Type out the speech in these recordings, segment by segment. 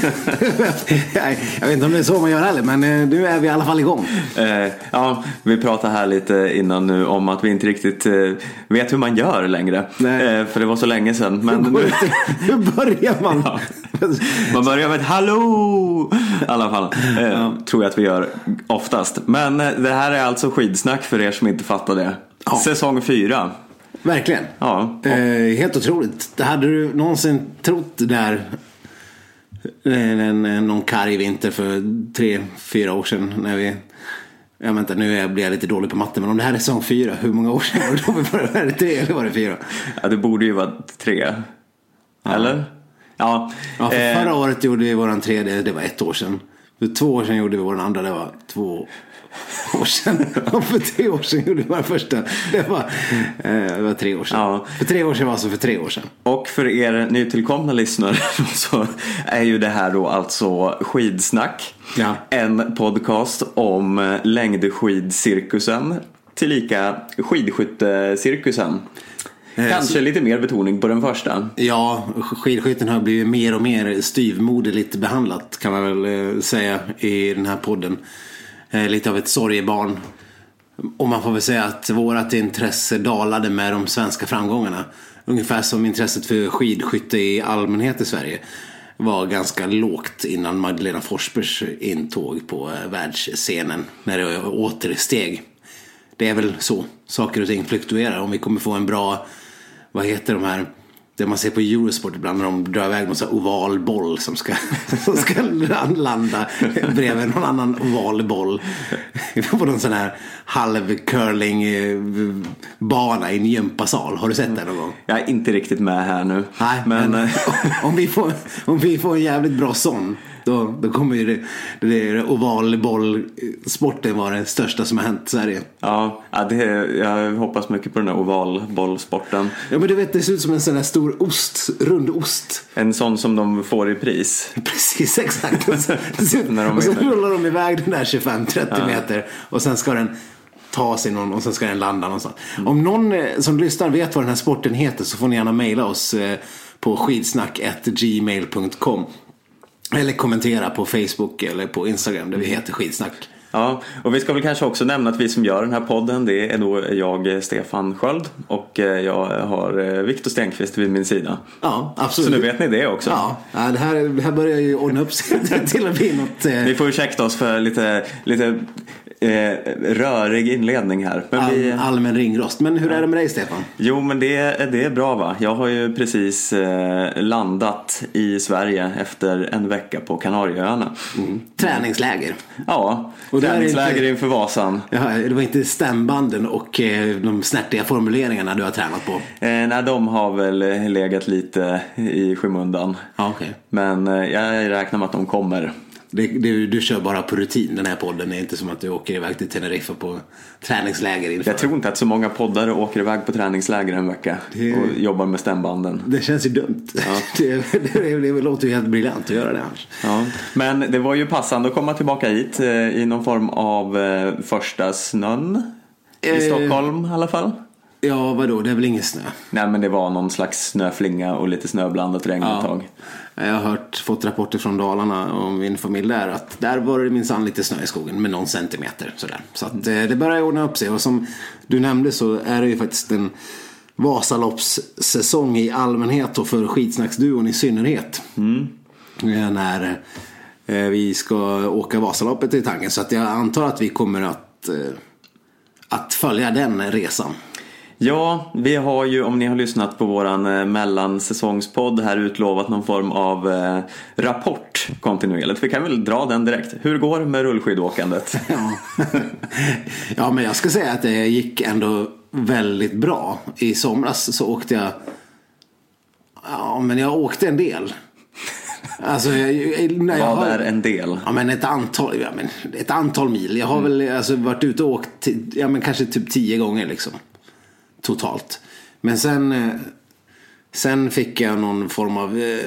jag vet inte om det är så man gör heller men eh, nu är vi i alla fall igång. Eh, ja, vi pratade här lite innan nu om att vi inte riktigt eh, vet hur man gör längre. Eh, för det var så länge sedan. Men Hur, nu, hur börjar man? Ja. man börjar med ett hallå! I alla fall. Eh, Tror jag att vi gör oftast. Men det här är alltså skidsnack för er som inte fattar det. Ja. Säsong fyra. Verkligen. Ja. Eh, helt otroligt. Det hade du någonsin trott där en, en, någon karg vinter för tre, fyra år sedan när vi jag vänta, nu blir jag lite dålig på matte, men om det här är säsong fyra, hur många år sedan var det då vi började? Var det tre eller var det fyra? ja, det borde ju vara tre. Eller? Ja. Ja, för eh, förra året gjorde vi våran tredje, det var ett år sedan. För två år sedan gjorde vi våran andra, det var två år sedan. Och för tre år sedan gjorde vår första, det var, eh, det var tre år sedan. Ja. För tre år sedan var alltså för tre år sedan. Och för er nytillkomna lyssnare så är ju det här då alltså Skidsnack. Ja. En podcast om längdskidcirkusen tillika skidskyttecirkusen. Kanske lite mer betoning på den första. Ja, skidskytten har blivit mer och mer styvmoderligt behandlat kan man väl eh, säga i den här podden. Eh, Lite av ett sorgebarn. Och man får väl säga att vårt intresse dalade med de svenska framgångarna. Ungefär som intresset för skidskytte i allmänhet i Sverige var ganska lågt innan Magdalena Forsbergs intåg på eh, världsscenen. När det återsteg. Det är väl så saker och ting fluktuerar. Om vi kommer få en bra, vad heter de här, det man ser på Eurosport ibland när de drar iväg någon här oval boll som ska, som ska landa bredvid någon annan oval boll. På någon sån här halv curling eh, bana i en gympasal. Har du sett det någon gång? Jag är inte riktigt med här nu. Nej, men, men, eh, om, vi får, om vi får en jävligt bra sån. Då, då kommer ju det, det, det ovalbollsporten vara det största som har hänt i Sverige. ja, ja, det, jag hoppas mycket på den här ovalbollsporten. Ja men du vet det ser ut som en sån där stor ost, rund ost. En sån som de får i pris. Precis exakt. När de och så rullar de iväg den där 25-30 meter. Och sen ska den ta sig någon och sen ska den landa någonstans. Om någon eh, som lyssnar vet vad den här sporten heter så får ni gärna mejla oss eh, på skidsnack.gmail.com. Eller kommentera på Facebook eller på Instagram där vi heter skidsnack. Ja, och vi ska väl kanske också nämna att vi som gör den här podden det är då jag, Stefan Sköld och eh, jag har eh, Viktor Stenqvist vid min sida. Ja, absolut. Så nu vet ni det också. Ja, ja det, här, det här börjar ju ordna upp sig till att bli något... Eh, Ni får ursäkta oss för lite, lite eh, rörig inledning här. Men vi, all, allmän ringrost. Men hur är det med dig Stefan? jo, men det, det är bra va? Jag har ju precis eh, landat i Sverige efter en vecka på Kanarieöarna. Träningsläger. Ja, Och träningsläger inte- inför Vasan. Ja, det var inte stämbanden och eh, de snärtiga formuleringarna du har tränat på? Eh, nej, de har väl legat lite i skymundan. Ja, okej. Men eh, jag räknar med att de kommer. Det, det, du kör bara på rutin den här podden. Det är inte som att du åker iväg till Teneriffa på träningsläger inför. Jag tror inte att så många poddare åker iväg på träningsläger en vecka Det- och jobbar med stämbanden. Det känns ju dumt. det, det, det, det låter ju helt briljant att göra det annars. Ja. Men det var ju passande att komma tillbaka hit eh, i någon form av eh, första snön. I Eh. Stockholm i alla fall. Ja, vadå? Det är väl ingen snö? Nej men det var någon slags snöflinga och lite snöblandat regn ett tag. Jag har hört, fått rapporter från Dalarna om min familj där att där var det minsann lite snö i skogen med någon centimeter sådär. Så att eh, det börjar ordna upp sig och som du nämnde så är det ju faktiskt en Vasaloppssäsong i allmänhet och för skitsnacksduon i synnerhet. Eh, När eh, vi ska åka Vasaloppet i tanken så att jag antar att vi kommer att, att följa den resan. Ja, vi har ju om ni har lyssnat på våran eh, mellansäsongspodd här utlovat någon form av eh, rapport kontinuerligt. Vi kan väl dra den direkt. Hur går det med rullskidåkandet? Ja. ja, men jag ska säga att det gick ändå väldigt bra. I somras så åkte jag Ja, men jag åkte en del. Alltså, jag, när jag Vad har, är en del? Ja, men ett antal, ja, men ett antal mil. Jag har väl alltså, varit ute och åkt ja, men kanske typ tio gånger liksom. Totalt. Men sen, eh, sen fick jag någon form av eh,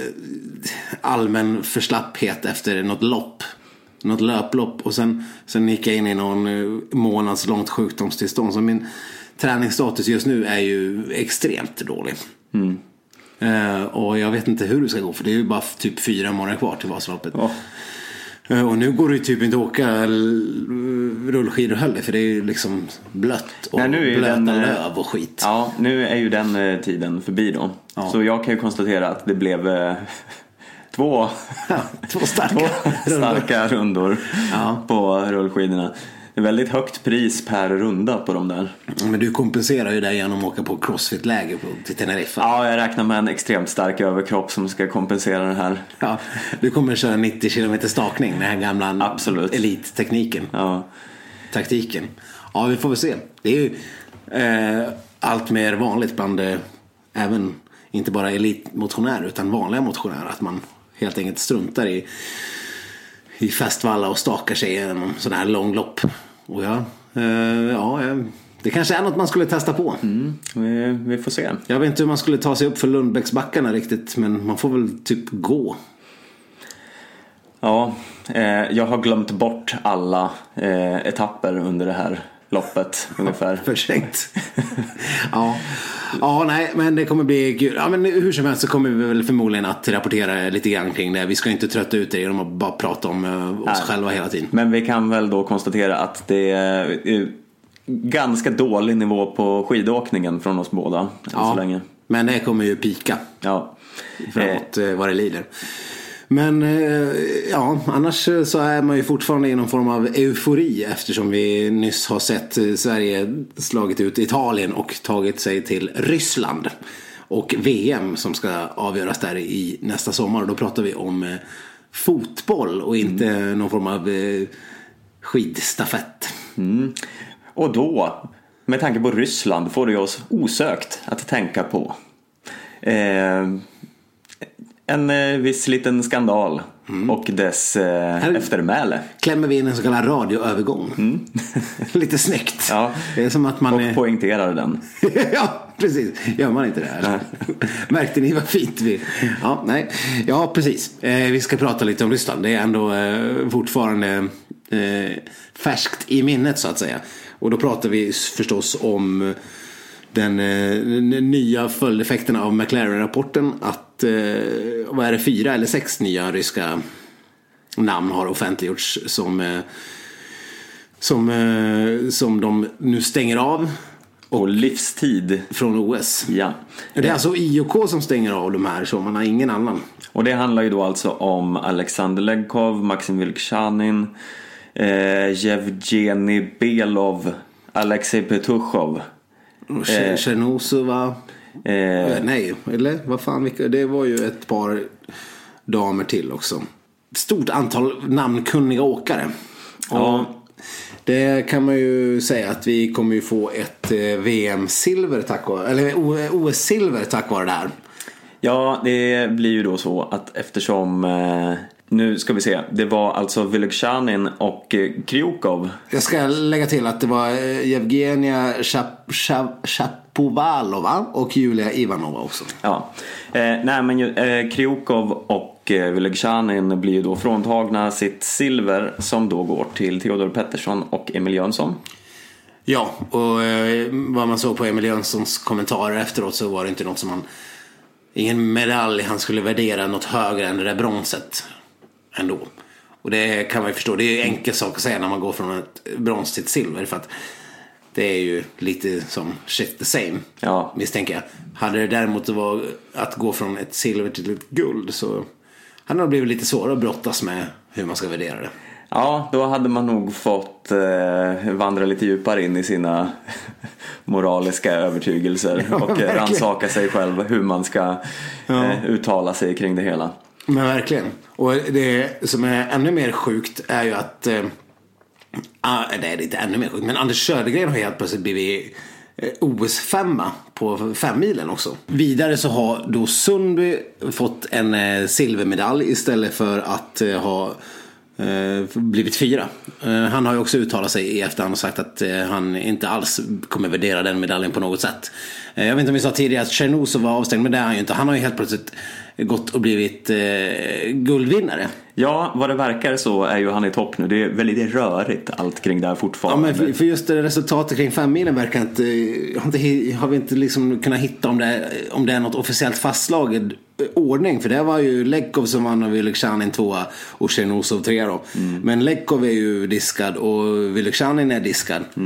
allmän förslapphet efter något lopp. Något löplopp. Och sen, sen gick jag in i någon eh, månads långt sjukdomstillstånd. Så min träningsstatus just nu är ju extremt dålig. Eh, och jag vet inte hur det ska gå för det är ju bara typ fyra månader kvar till Vasaloppet. Ja. Eh, Och nu går det ju typ inte att åka rullskidor heller för det är ju liksom blött och Nej, nu är blöta den, eh, löv och skit. Ja, nu är ju den eh, tiden förbi då. Ja. Så jag kan ju konstatera att det blev två, Två starka två rundor. starka rundor Ja. på rullskidorna. Det är väldigt högt pris per runda på de där. Men du kompenserar ju det genom att åka på crossfit-läger till Teneriffa. Ja, jag räknar med en extremt stark överkropp som ska kompensera det här. Ja, du kommer köra 90 km stakning, den här gamla Absolut. elittekniken. Ja. Taktiken. Ja, vi får väl se. Det är ju eh, allt mer vanligt bland eh, även, inte bara elitmotionärer utan vanliga motionärer. Att man helt enkelt struntar i, i festvalla och stakar sig genom sådana här långlopp. Och ja, eh, ja, eh, det kanske är något man skulle testa på. Vi, vi får se. Jag vet inte hur man skulle ta sig upp för Lundbäcksbackarna riktigt men man får väl typ gå. Ja, eh, jag har glömt bort alla eh, etapper under det här loppet ungefär. För sent. ja. ja, nej, men det kommer bli kul. Ja, men hur som helst så kommer vi väl förmodligen att rapportera lite grann kring det. Vi ska inte trötta ut er genom att bara prata om eh, oss Nej. själva hela tiden. Men vi kan väl då konstatera att det är eh, ganska dålig nivå på skidåkningen från oss båda än så länge. men det kommer ju pika Ja. Eh, framåt eh, vad det lider. Men eh, ja, annars så är man ju fortfarande i någon form av eufori eftersom vi nyss har sett eh, Sverige slagit ut Italien och tagit sig till Ryssland. Och VM som ska avgöras där i nästa sommar. Då pratar vi om eh, fotboll och inte någon form av skidstafett. Och då, med tanke på Ryssland, får det oss osökt att tänka på eh, en eh, viss liten skandal och dess eh, eftermäle. Klämmer vi in en så kallad radioövergång. Lite snyggt. Ja. Det är som att man Och är... poängterar den. ja, precis. Gör man inte det här? Märkte ni vad fint vi... Ja, nej. Ja, precis. Eh, vi ska prata lite om Ryssland. Det är ändå eh, fortfarande eh, färskt i minnet så att säga. Och då pratar vi förstås om den, eh, den nya följdeffekterna av McLaren-rapporten. Att, eh, vad är det, fyra eller sex nya ryska namn har offentliggjorts som, eh, som, som de nu stänger av Och livstid. från OS. Ja. Det är alltså IOK som stänger av de här så man har ingen annan. Och det handlar ju då alltså om Alexander Legkov, Maxim Vilkshanin, eh, Yevgeny Belov, Alexej Petushov. Eh. Tjernosova. Eh, Eh, nej, eller vad fan. Det var ju ett par damer till också. Stort antal namnkunniga åkare. Ja. Och det kan man ju säga att vi kommer ju få ett eh, VM-silver tack vare, eller OS-silver tack vare det här. Ja, det blir ju då så att eftersom nu ska vi se, det var alltså Vilkshanin och eh, Kryukov. Jag ska lägga till att det var eh, Evgenia Chap- Chap- Chapovalova och Julia Ivanova också. Ja, eh, nej men eh, Kryukov och eh, Vilkshanin blir ju då fråntagna sitt silver som då går till Theodor Pettersson och Emil Jönsson. Ja, och eh, vad man såg på Emil Jönssons kommentarer efteråt så var det inte något som han... Ingen medalj han skulle värdera något högre än det där bronset. Ändå. Och det kan man ju förstå. Det är ju en enkel sak att säga när man går från ett brons till ett silver. För att det är ju lite som shit the same. Ja. Misstänker jag. Hade det däremot varit att gå från ett silver till ett guld så hade det blivit lite svårare att brottas med hur man ska värdera det. Ja, då hade man nog fått eh, vandra lite djupare in i sina moraliska övertygelser Ja, och rannsaka sig själv hur man ska eh, uttala sig kring det hela. Men verkligen. Och det som är ännu mer sjukt är ju att... Eh, ah, det är inte ännu mer sjukt. Men Anders Södergren har helt plötsligt blivit eh, OS-femma på femmilen också. Vidare så har då Sundby fått en eh, silvermedalj istället för att eh, ha blivit fyra. Han har ju också uttalat sig i efterhand och sagt att han inte alls kommer värdera den medaljen på något sätt. Jag vet inte om vi sa tidigare att Tjernusov var avstängd, men det är han ju inte. Han har ju helt plötsligt gått och blivit eh, guldvinnare. Ja, vad det verkar så är ju han i topp nu. Det är väldigt rörigt allt kring det här Ja, fortfarande. men för, just det resultatet kring femmilen verkar inte, har, inte, har vi inte liksom kunnat hitta om det, är, om det är något officiellt fastslagen ordning. För det var ju Lekov som vann och Vylegzjanin tvåa och Tjernusov trea då. Men Lekov är ju diskad och Vylegzjanin är diskad. Ja,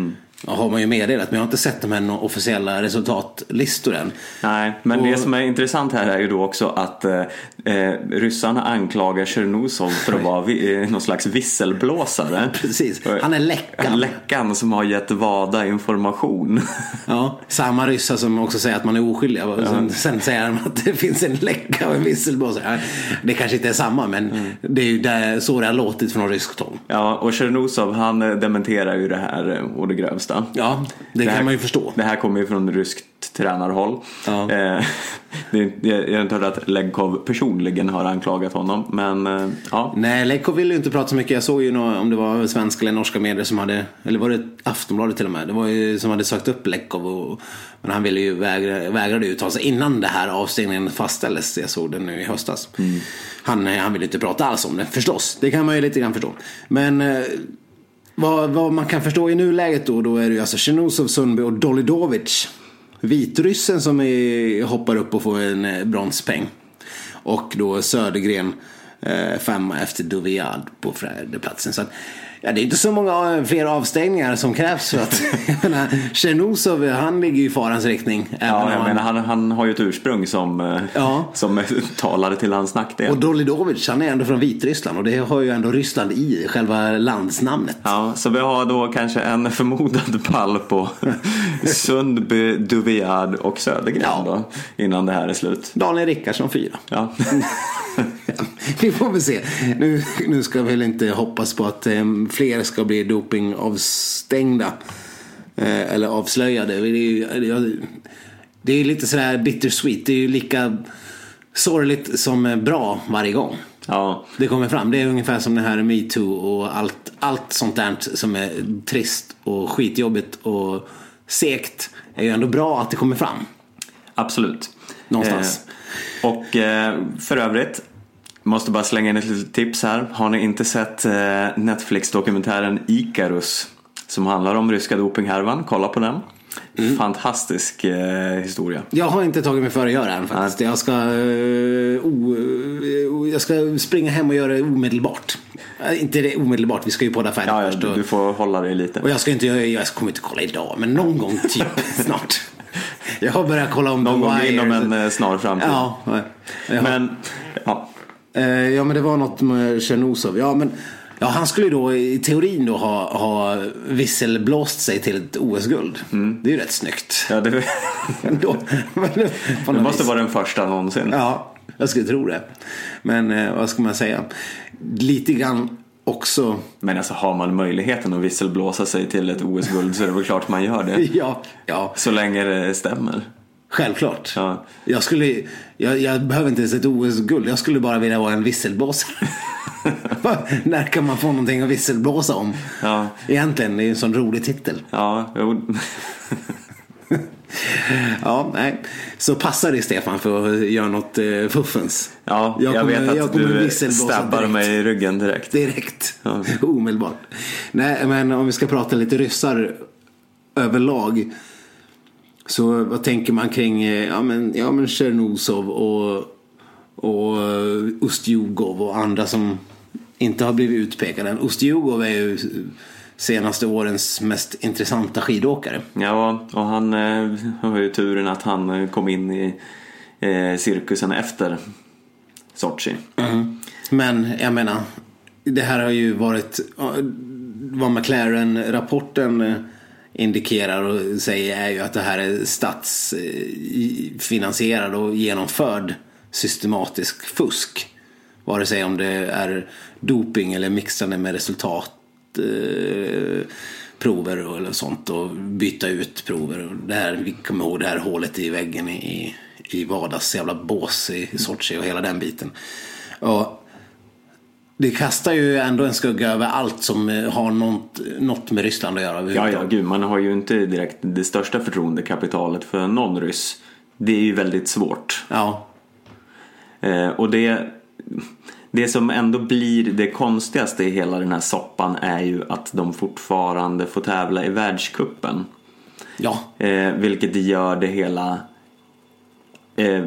har man ju meddelat, men jag har inte sett de här några officiella resultatlistor än. Nej, men det Och- som är intressant här är ju då också att eh, eh, ryssarna anklagar Tjernusov för att vara vi, eh, någon slags visselblåsare. Precis, han är läckan. Läckan som har gett Vada information. Ja, samma ryssar som också säger att man är oskyldig. Och sen, säger de att det finns en läcka och en visselblåsare. Ja, Det kanske inte är samma, men det är ju där, så det har låtit från ryskt håll. Ja, och Tjernusov han eh, dementerar ju det här å det grövsta. Ja, det, här, kan man ju förstå. Det här kommer ju från ryskt tränarhåll. Ja. Eh, det, jag har inte hört att Legkov personligen har anklagat honom, men eh, ja. Nej, Lekko ville ju inte prata så mycket. Jag såg ju nå- om det var svenska eller norska medier som hade, eller var det Aftonbladet till och med, det var ju som hade sökt upp Lekov. Och, men han ville ju vägra, vägrade ju uttala sig innan det här avstängningen fastställdes. Jag såg det nu i höstas. Han, han ville inte prata alls om det, förstås. Det kan man ju lite grann förstå. Men eh, vad, vad man kan förstå i nuläget då, då är det ju alltså Tjernusov, Sundby och Dolidovic. Vitryssen som är, hoppar upp och får en eh, bronspeng. Och då Södergren eh, femma efter Duviad på fjärdeplatsen. Så att, ja, det är inte så många eh, fler avstängningar som krävs för att menar, Tjernusov, han ligger ju i farans riktning. Ja, jag han- menar, han, han har ju ett ursprung som, eh, Ja. som talade till hans nackdel. Och Dolidovic, han är ändå från Vitryssland och det har ju ändå Ryssland i själva landsnamnet. Ja, så vi har då kanske en förmodad pall på Sundby, Duviad och Södergren Ja. då, innan det här är slut. Daniel Rickardsson fyra. Ja. Vi får väl se. Nu, nu ska vi väl inte hoppas på att eh, fler ska bli dopingavstängda. Eh, eller avslöjade. Det är, ju, det är lite sådär bittersweet. Det är ju lika sorgligt som eh, bra varje gång. ja. Det kommer fram. Det är ungefär som det här metoo och allt, allt sånt där som är trist och skitjobbigt och segt. är ju ändå bra att det kommer fram. Absolut. Någonstans. Eh, och eh, för övrigt, måste bara slänga in ett litet tips här. Har ni inte sett eh, Netflix-dokumentären Icarus som handlar om ryska dopinghärvan? Kolla på den. Mm. Fantastisk eh, historia. Jag har inte tagit mig för att göra det än faktiskt. Jag ska, eh, o, eh, jag ska springa hem och göra det omedelbart. Eh, Inte det omedelbart, vi ska ju podda färdigt Ja, ja, först. du, Och, du får hålla dig lite. och jag ska inte, jag, jag kommer inte kolla idag, men någon gång typ snart. Jag har börjat kolla om Någon gång inom en eh, snar framtid. Ja, Men, ja. Eh, ja men det var något med Tjernusov. Ja men ja, han skulle ju då i teorin då ha, ha visselblåst sig till ett OS-guld. Det är ju rätt snyggt. ja det, Ändå. Men, det måste vis. vara den första någonsin. Ja, jag skulle tro det. Men eh, vad ska man säga? Lite grann också. Men alltså har man möjligheten att visselblåsa sig till ett OS-guld så är det väl klart man gör det. Ja, ja Så länge det stämmer. Självklart. Ja. Jag, skulle, jag, jag behöver inte ens ett OS-guld. Jag skulle bara vilja vara en visselblåsare. När kan man få någonting att visselblåsa om? Ja. Egentligen, det är ju en sån rolig titel. Ja, jo. Ja, nej. Så passa dig Stefan för att göra något eh, fuffens. ja jag, kommer- vet att jag du stabbar direkt. mig i ryggen direkt. Direkt. Ja. Omedelbart. Nej, men om vi ska prata lite ryssar överlag. Så vad tänker man kring eh, ja, men, ja, men Tjernusov och, och eh, Ustjugov och andra som inte har blivit utpekade. Ustjugov är ju senaste årens mest intressanta skidåkare. Ja, och han eh, har ju turen att han eh, kom in i eh, cirkusen efter Sochi. Men jag menar, det här har ju varit vad McLaren-rapporten eh, indikerar och säger är ju att det här är statsfinansierad och genomförd systematisk fusk. Vare sig om det är doping eller mixande med resultatprover eh, eller sånt och byta ut prover. Det här, vi kommer ihåg det här hålet i väggen i, i Vadas jävla bås i Sochi och hela den biten. Och det kastar ju ändå en skugga över allt som eh, har något, något med Ryssland att göra. Ja, ja, gud, man har ju inte direkt det största förtroendekapitalet för någon ryss. Det är ju väldigt svårt. Ja. Eh, och det, det som ändå blir det konstigaste i hela den här soppan är ju att de fortfarande får tävla i världskuppen. Ja. Eh, vilket gör det hela eh,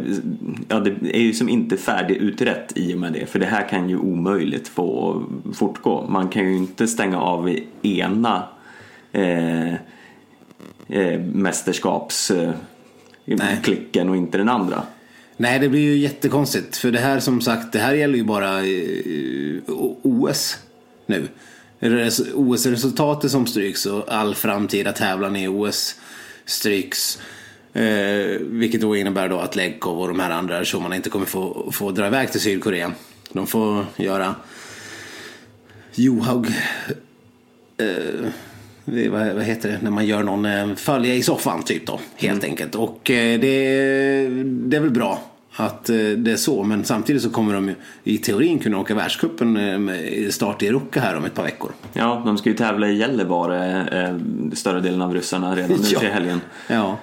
Ja, det är ju som inte färdigutrett i och med det. För det här kan ju omöjligt få fortgå. Man kan ju inte stänga av ena eh, eh, mästerskapsklicken och inte den andra. Nej, det blir ju jättekonstigt. För det här som sagt, det här gäller ju bara eh, OS nu. OS-resultatet som stryks och all framtida tävlan i OS stryks. Eh, vilket då innebär då att Legkov och de här andra tjommarna inte kommer få, få dra iväg till Sydkorea. De får göra Johaug eh, vad, vad, heter det, när man gör någon eh, följa i soffan typ då, helt mm. enkelt. Och eh, det, det är väl bra att eh, det är så. Men samtidigt så kommer de i teorin kunna åka världscupen med start i Ruka här om ett par veckor. Ja, de ska ju tävla i Gällivare, större delen av ryssarna, redan nu till helgen. Ja.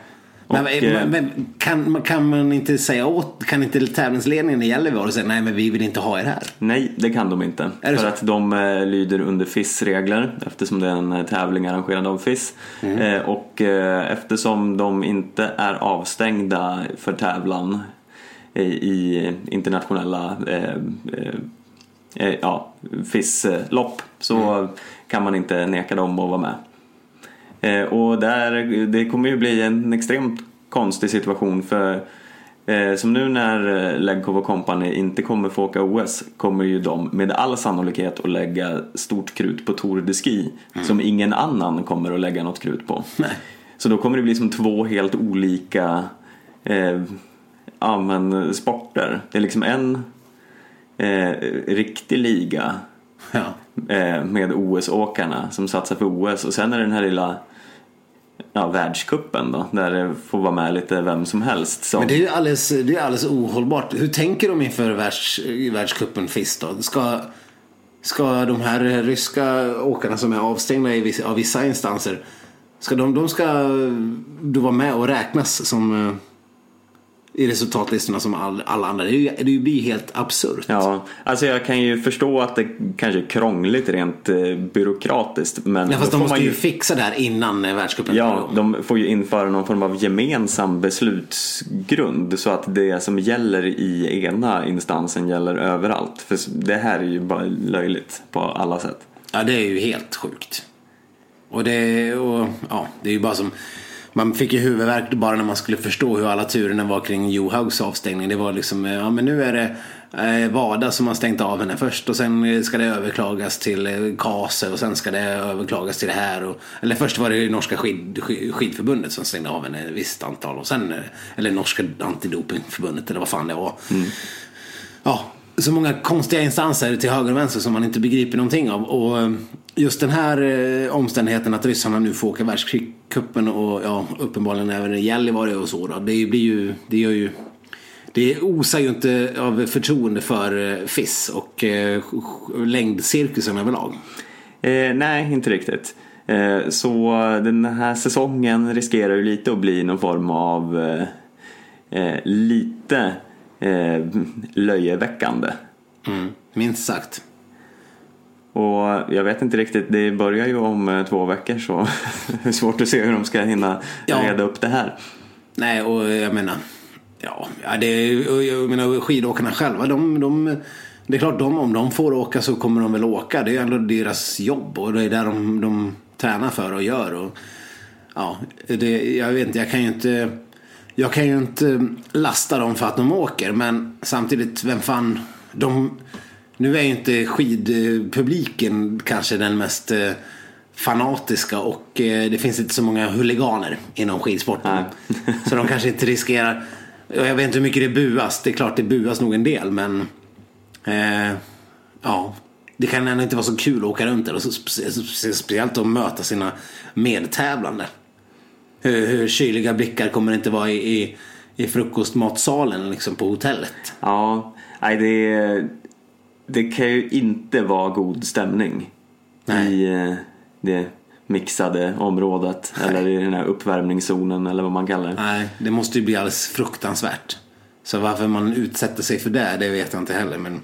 Men, men, men, kan, kan man inte säga åt, kan inte tävlingsledningen i Gällivare säga nej men vi vill inte ha er här? Nej, det kan de inte. För så? att de eh, lyder under FIS-regler eftersom det är en tävling arrangerad av FIS. Mm. Eh, och eh, eftersom de inte är avstängda för tävlan i internationella eh, eh, ja, FIS-lopp så mm. kan man inte neka dem att vara med. Eh, och där, det kommer ju bli en extremt konstig situation för som nu när Legkov och Company inte kommer få åka OS kommer ju de med all sannolikhet att lägga stort krut på Tour de Ski mm. som ingen annan kommer att lägga något krut på. Nej. Så då kommer det bli som två helt olika eh, ja, men, sporter. Det är liksom en eh, riktig liga ja. Eh, med OS-åkarna som satsar för OS och sen är det den här lilla ja, världskuppen då, där det får vara med lite vem som helst. Som... Men det är ju alldeles, det är alldeles ohållbart. Hur tänker de inför världs, världskuppen FIS då? Ska, ska de här ryska åkarna som är avstängda i vissa, av vissa instanser, ska de, de ska då vara med och räknas som eh, i resultatlistorna som all, alla andra. Det, är, det blir helt absurt. Ja, alltså jag kan ju förstå att det kanske är krångligt rent eh, byråkratiskt. Men ja, fast de måste ju fixa det här innan eh, världscupen. Ja, de får ju införa någon form av gemensam beslutsgrund så att det som gäller i ena instansen gäller överallt. För det här är ju bara löjligt på alla sätt. Ja, det är ju helt sjukt. Och det, och, ja, det är ju bara som man fick ju huvudvärk bara när man skulle förstå hur alla turerna var kring Johaugs avstängning. Det var liksom, eh, ja men nu är det eh, Vada som har stängt av henne först och sen ska det överklagas till eh, Kase och sen ska det överklagas till det här. Och, eller först var det norska skid, skid, skidförbundet som stängde av henne ett visst antal och sen, eller norska antidopingförbundet eller vad fan det var. Mm. Ja, så många konstiga instanser till höger och vänster som man inte begriper någonting av. Och just den här omständigheten att ryssarna nu får åka världskrig kuppen och ja, uppenbarligen även i Gällivare och så. Då. Det blir ju, det gör ju det osar ju inte av förtroende för eh, FIS och eh, längdcirkusen överlag. Eh, nej, inte riktigt. Eh, så den här säsongen riskerar ju lite att bli någon form av eh, eh lite eh, löjeväckande. Mm, minst sagt. Och jag vet inte riktigt, det börjar ju om eh, två veckor så det är svårt att se hur de ska hinna ja. reda upp det här. Nej, och jag menar, ja, det, jag menar skidåkarna själva, de, de, det är klart de, om de får åka så kommer de väl åka. Det är ändå deras jobb och det är där de, de tränar för och gör. Och, ja, det, jag vet inte, jag kan ju inte jag kan ju inte lasta dem för att de åker men samtidigt, vem fan, de nu är ju inte skidpubliken kanske den mest eh, fanatiska och eh, det finns inte så många huliganer inom skidsporten. så de kanske inte riskerar. Jag vet inte hur mycket det buas. Det är klart det buas nog en del men eh, ja, det kan ändå inte vara så kul att åka runt där och speciellt att möta sina medtävlande. Hur, hur kyliga blickar kommer det inte vara i, i, i frukostmatsalen liksom på hotellet? Ja, nej det är det kan ju inte vara god stämning Nej. i eh, det mixade området eller i den här uppvärmningszonen eller vad man kallar det. Nej, det måste ju bli alldeles fruktansvärt. Så varför man utsätter sig för det, det vet jag inte heller. Men,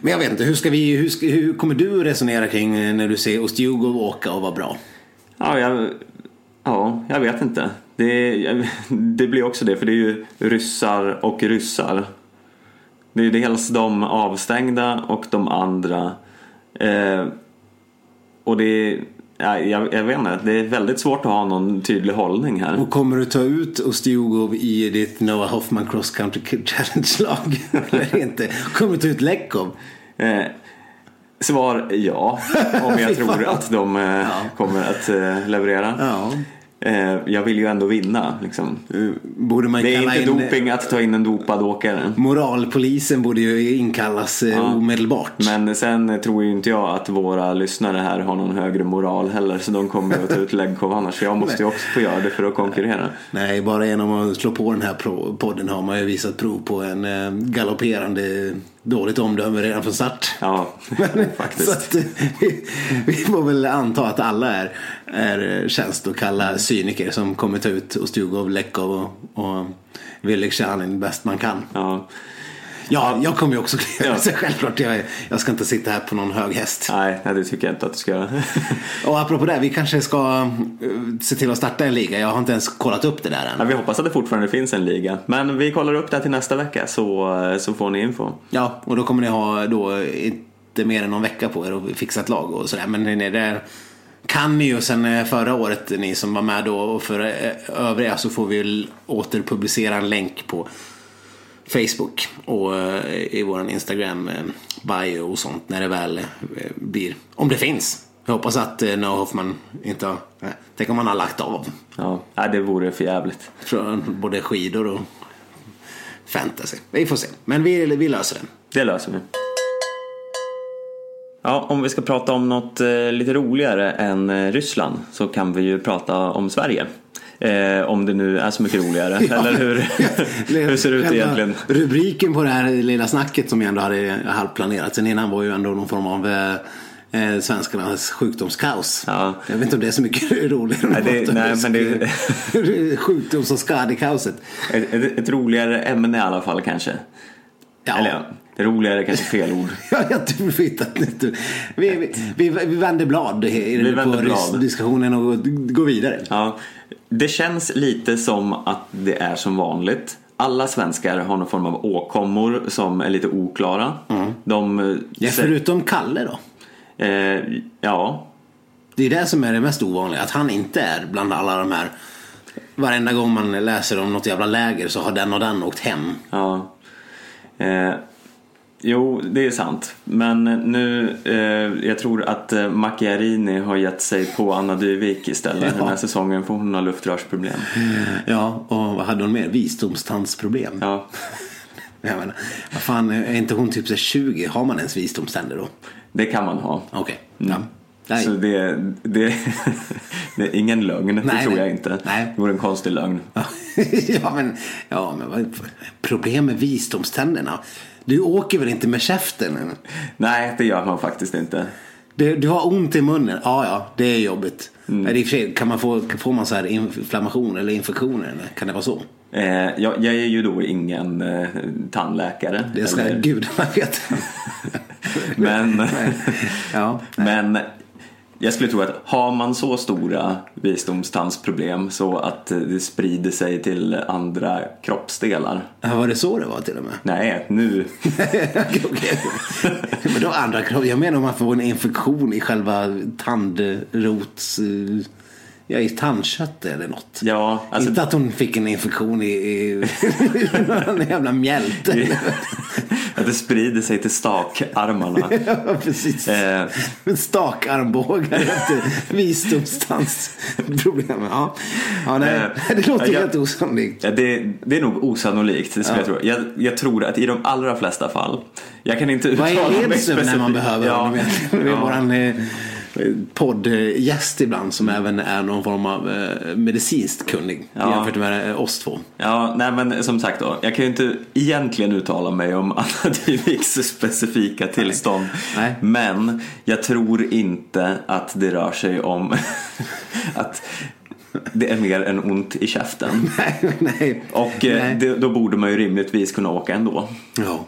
men jag vet inte, hur, ska vi, hur, ska, hur kommer du resonera kring eh, när du ser Ostjugov åka och vara bra? Ja, jag, ja, jag vet inte. Det, det blir också det, för det är ju ryssar och ryssar. Det är dels de avstängda och de andra. Eh, och det är, ja, jag, jag vet inte, det är väldigt svårt att ha någon tydlig hållning här. Och kommer du ta ut Ostjugov i ditt Noah Hoffman Cross Country Challenge-lag? Eller inte? Kommer du ta ut Lekov? Eh, svar ja, om jag tror att de eh, kommer att eh, leverera. Ja. Eh, jag vill ju ändå vinna. Liksom. Eh, Det är inte in... doping att ta in en dopad åkare. Moralpolisen borde ju inkallas eh, Ja. omedelbart. Men sen tror ju inte jag att våra lyssnare här har någon högre moral heller så de kommer ju att ta ut Legkov annars. Så jag måste ju också få göra det för att konkurrera. Nej, bara genom att slå på den här podden har man ju visat prov på en eh, galopperande dåligt omdöme redan från start. Ja, faktiskt. att, vi, vi får väl anta att alla är, är tjänstokalla cyniker som kommer ta ut Ostjugov, Lekov och, och Shanin bäst man kan. Ja. Ja, jag kommer ju också klara Ja. självklart. Jag, jag ska inte sitta här på någon hög häst. Nej, nej, det tycker jag inte att du ska göra. Och apropå det, vi kanske ska eh, se till att starta en liga. Jag har inte ens kollat upp det där Ja, än. vi hoppas att det fortfarande finns en liga. Men vi kollar upp det till nästa vecka så, så får ni info. Ja, och då kommer ni ha då inte mer än någon vecka på er att fixa ett lag och sådär. Men ni där kan ni ju sen eh, förra året, ni som var med då och för eh, övriga så får vi återpublicera en länk på Facebook och eh, i våran Instagram eh, bio och sånt när det väl eh, blir, om det finns. Jag hoppas att Noah Hoffman inte har, tänk om han har lagt av Ja, det vore för jävligt. både skidor och fantasy. Vi får se, men vi, vi löser det. Det löser vi. Ja, om vi ska prata om något lite roligare än Ryssland så kan vi ju prata om Sverige. Eh, om det nu är så mycket roligare. Eller hur, hur ser det ut egentligen? Rubriken på det här lilla snacket som jag ändå hade halvplanerat sen innan var ju ändå någon form av eh, eh, svenskarnas sjukdomskaos. Ja. Jag vet inte om det är så mycket roligare. Nej, det- nej, men det- Sjukdoms och skadekaoset. Ett, ett, ett roligare ämne i alla fall kanske. Ja. Eller ja, roligare kanske fel ord. Ja, jag att det- vi, vi, vi, vi vänder blad i, Vi på vänder blad. diskussionen och går vidare. Ja, det känns lite som att det är som vanligt. Alla svenskar har någon form av åkommor som är lite oklara. De, eh, Ja, förutom Kalle då. eh, ja, Det är det som är det mest ovanliga. Att han inte är bland alla de här. Varenda gång man läser om något jävla läger så har den och den åkt hem. Ja. Eh, jo, det är sant. Men nu, eh, jag tror att eh, Macchiarini har gett sig på Anna Dyvik istället Ja. den här säsongen för hon har luftrörsproblem. Ja, och vad hade hon mer? Visdomstandsproblem. Ja, Jag menar, vad fan, är inte hon typ så här 20? Har man ens visdomständer då? det kan man ha. Okej. Ja. Nej. Så det, det, det är ingen lögn, det Nej, tror nej. jag inte. Nej. Det vore en konstig lögn. ja, men, ja, men vad problem med visdomständerna? Du åker väl inte med käften? Nej, det gör man faktiskt inte. Du, du har ont i munnen? Ja, ja, det är jobbigt. Mm. Men i och för sig, kan man få, får man så här inflammation eller infektioner? Eller Kan det vara så? Eh, jag, jag är ju då ingen eh, tandläkare. Det ska eller- gudarna veta. Men, ja. men jag skulle tro att har man så stora visdomstandsproblem så att det sprider sig till andra kroppsdelar. Ja, Var det så det var till och med? Nej, nu. Men då andra krav. Jag menar om man får en infektion i själva tandrots... Ja, i tandköttet eller något. Ja, alltså, Inte att hon fick en infektion i, i någon jävla mjälte. att det sprider sig till stakarmarna. ja, precis. Eh. Stakarmbågar efter visdomstandsproblem. Ja. Ja, nej. Eh, Det låter jag- helt osannolikt. Ja, det, det är nog osannolikt, det skulle jag tro. Jag, jag tror att i de allra flesta fall, jag kan inte Vad uttala är mig Edström när man specifikt. behöver ja, honom? Det är ja. eh, poddgäst ibland som även är någon form av eh, medicinskt kunnig Ja. jämfört med eh, oss två. Ja, nej men som sagt då. Jag kan ju inte egentligen uttala mig om Anna Dyviks specifika tillstånd. Nej. Men jag tror inte att det rör sig om att det är mer än ont i käften. Nej, nej. Och eh, Nej. det, då borde man ju rimligtvis kunna åka ändå. Ja,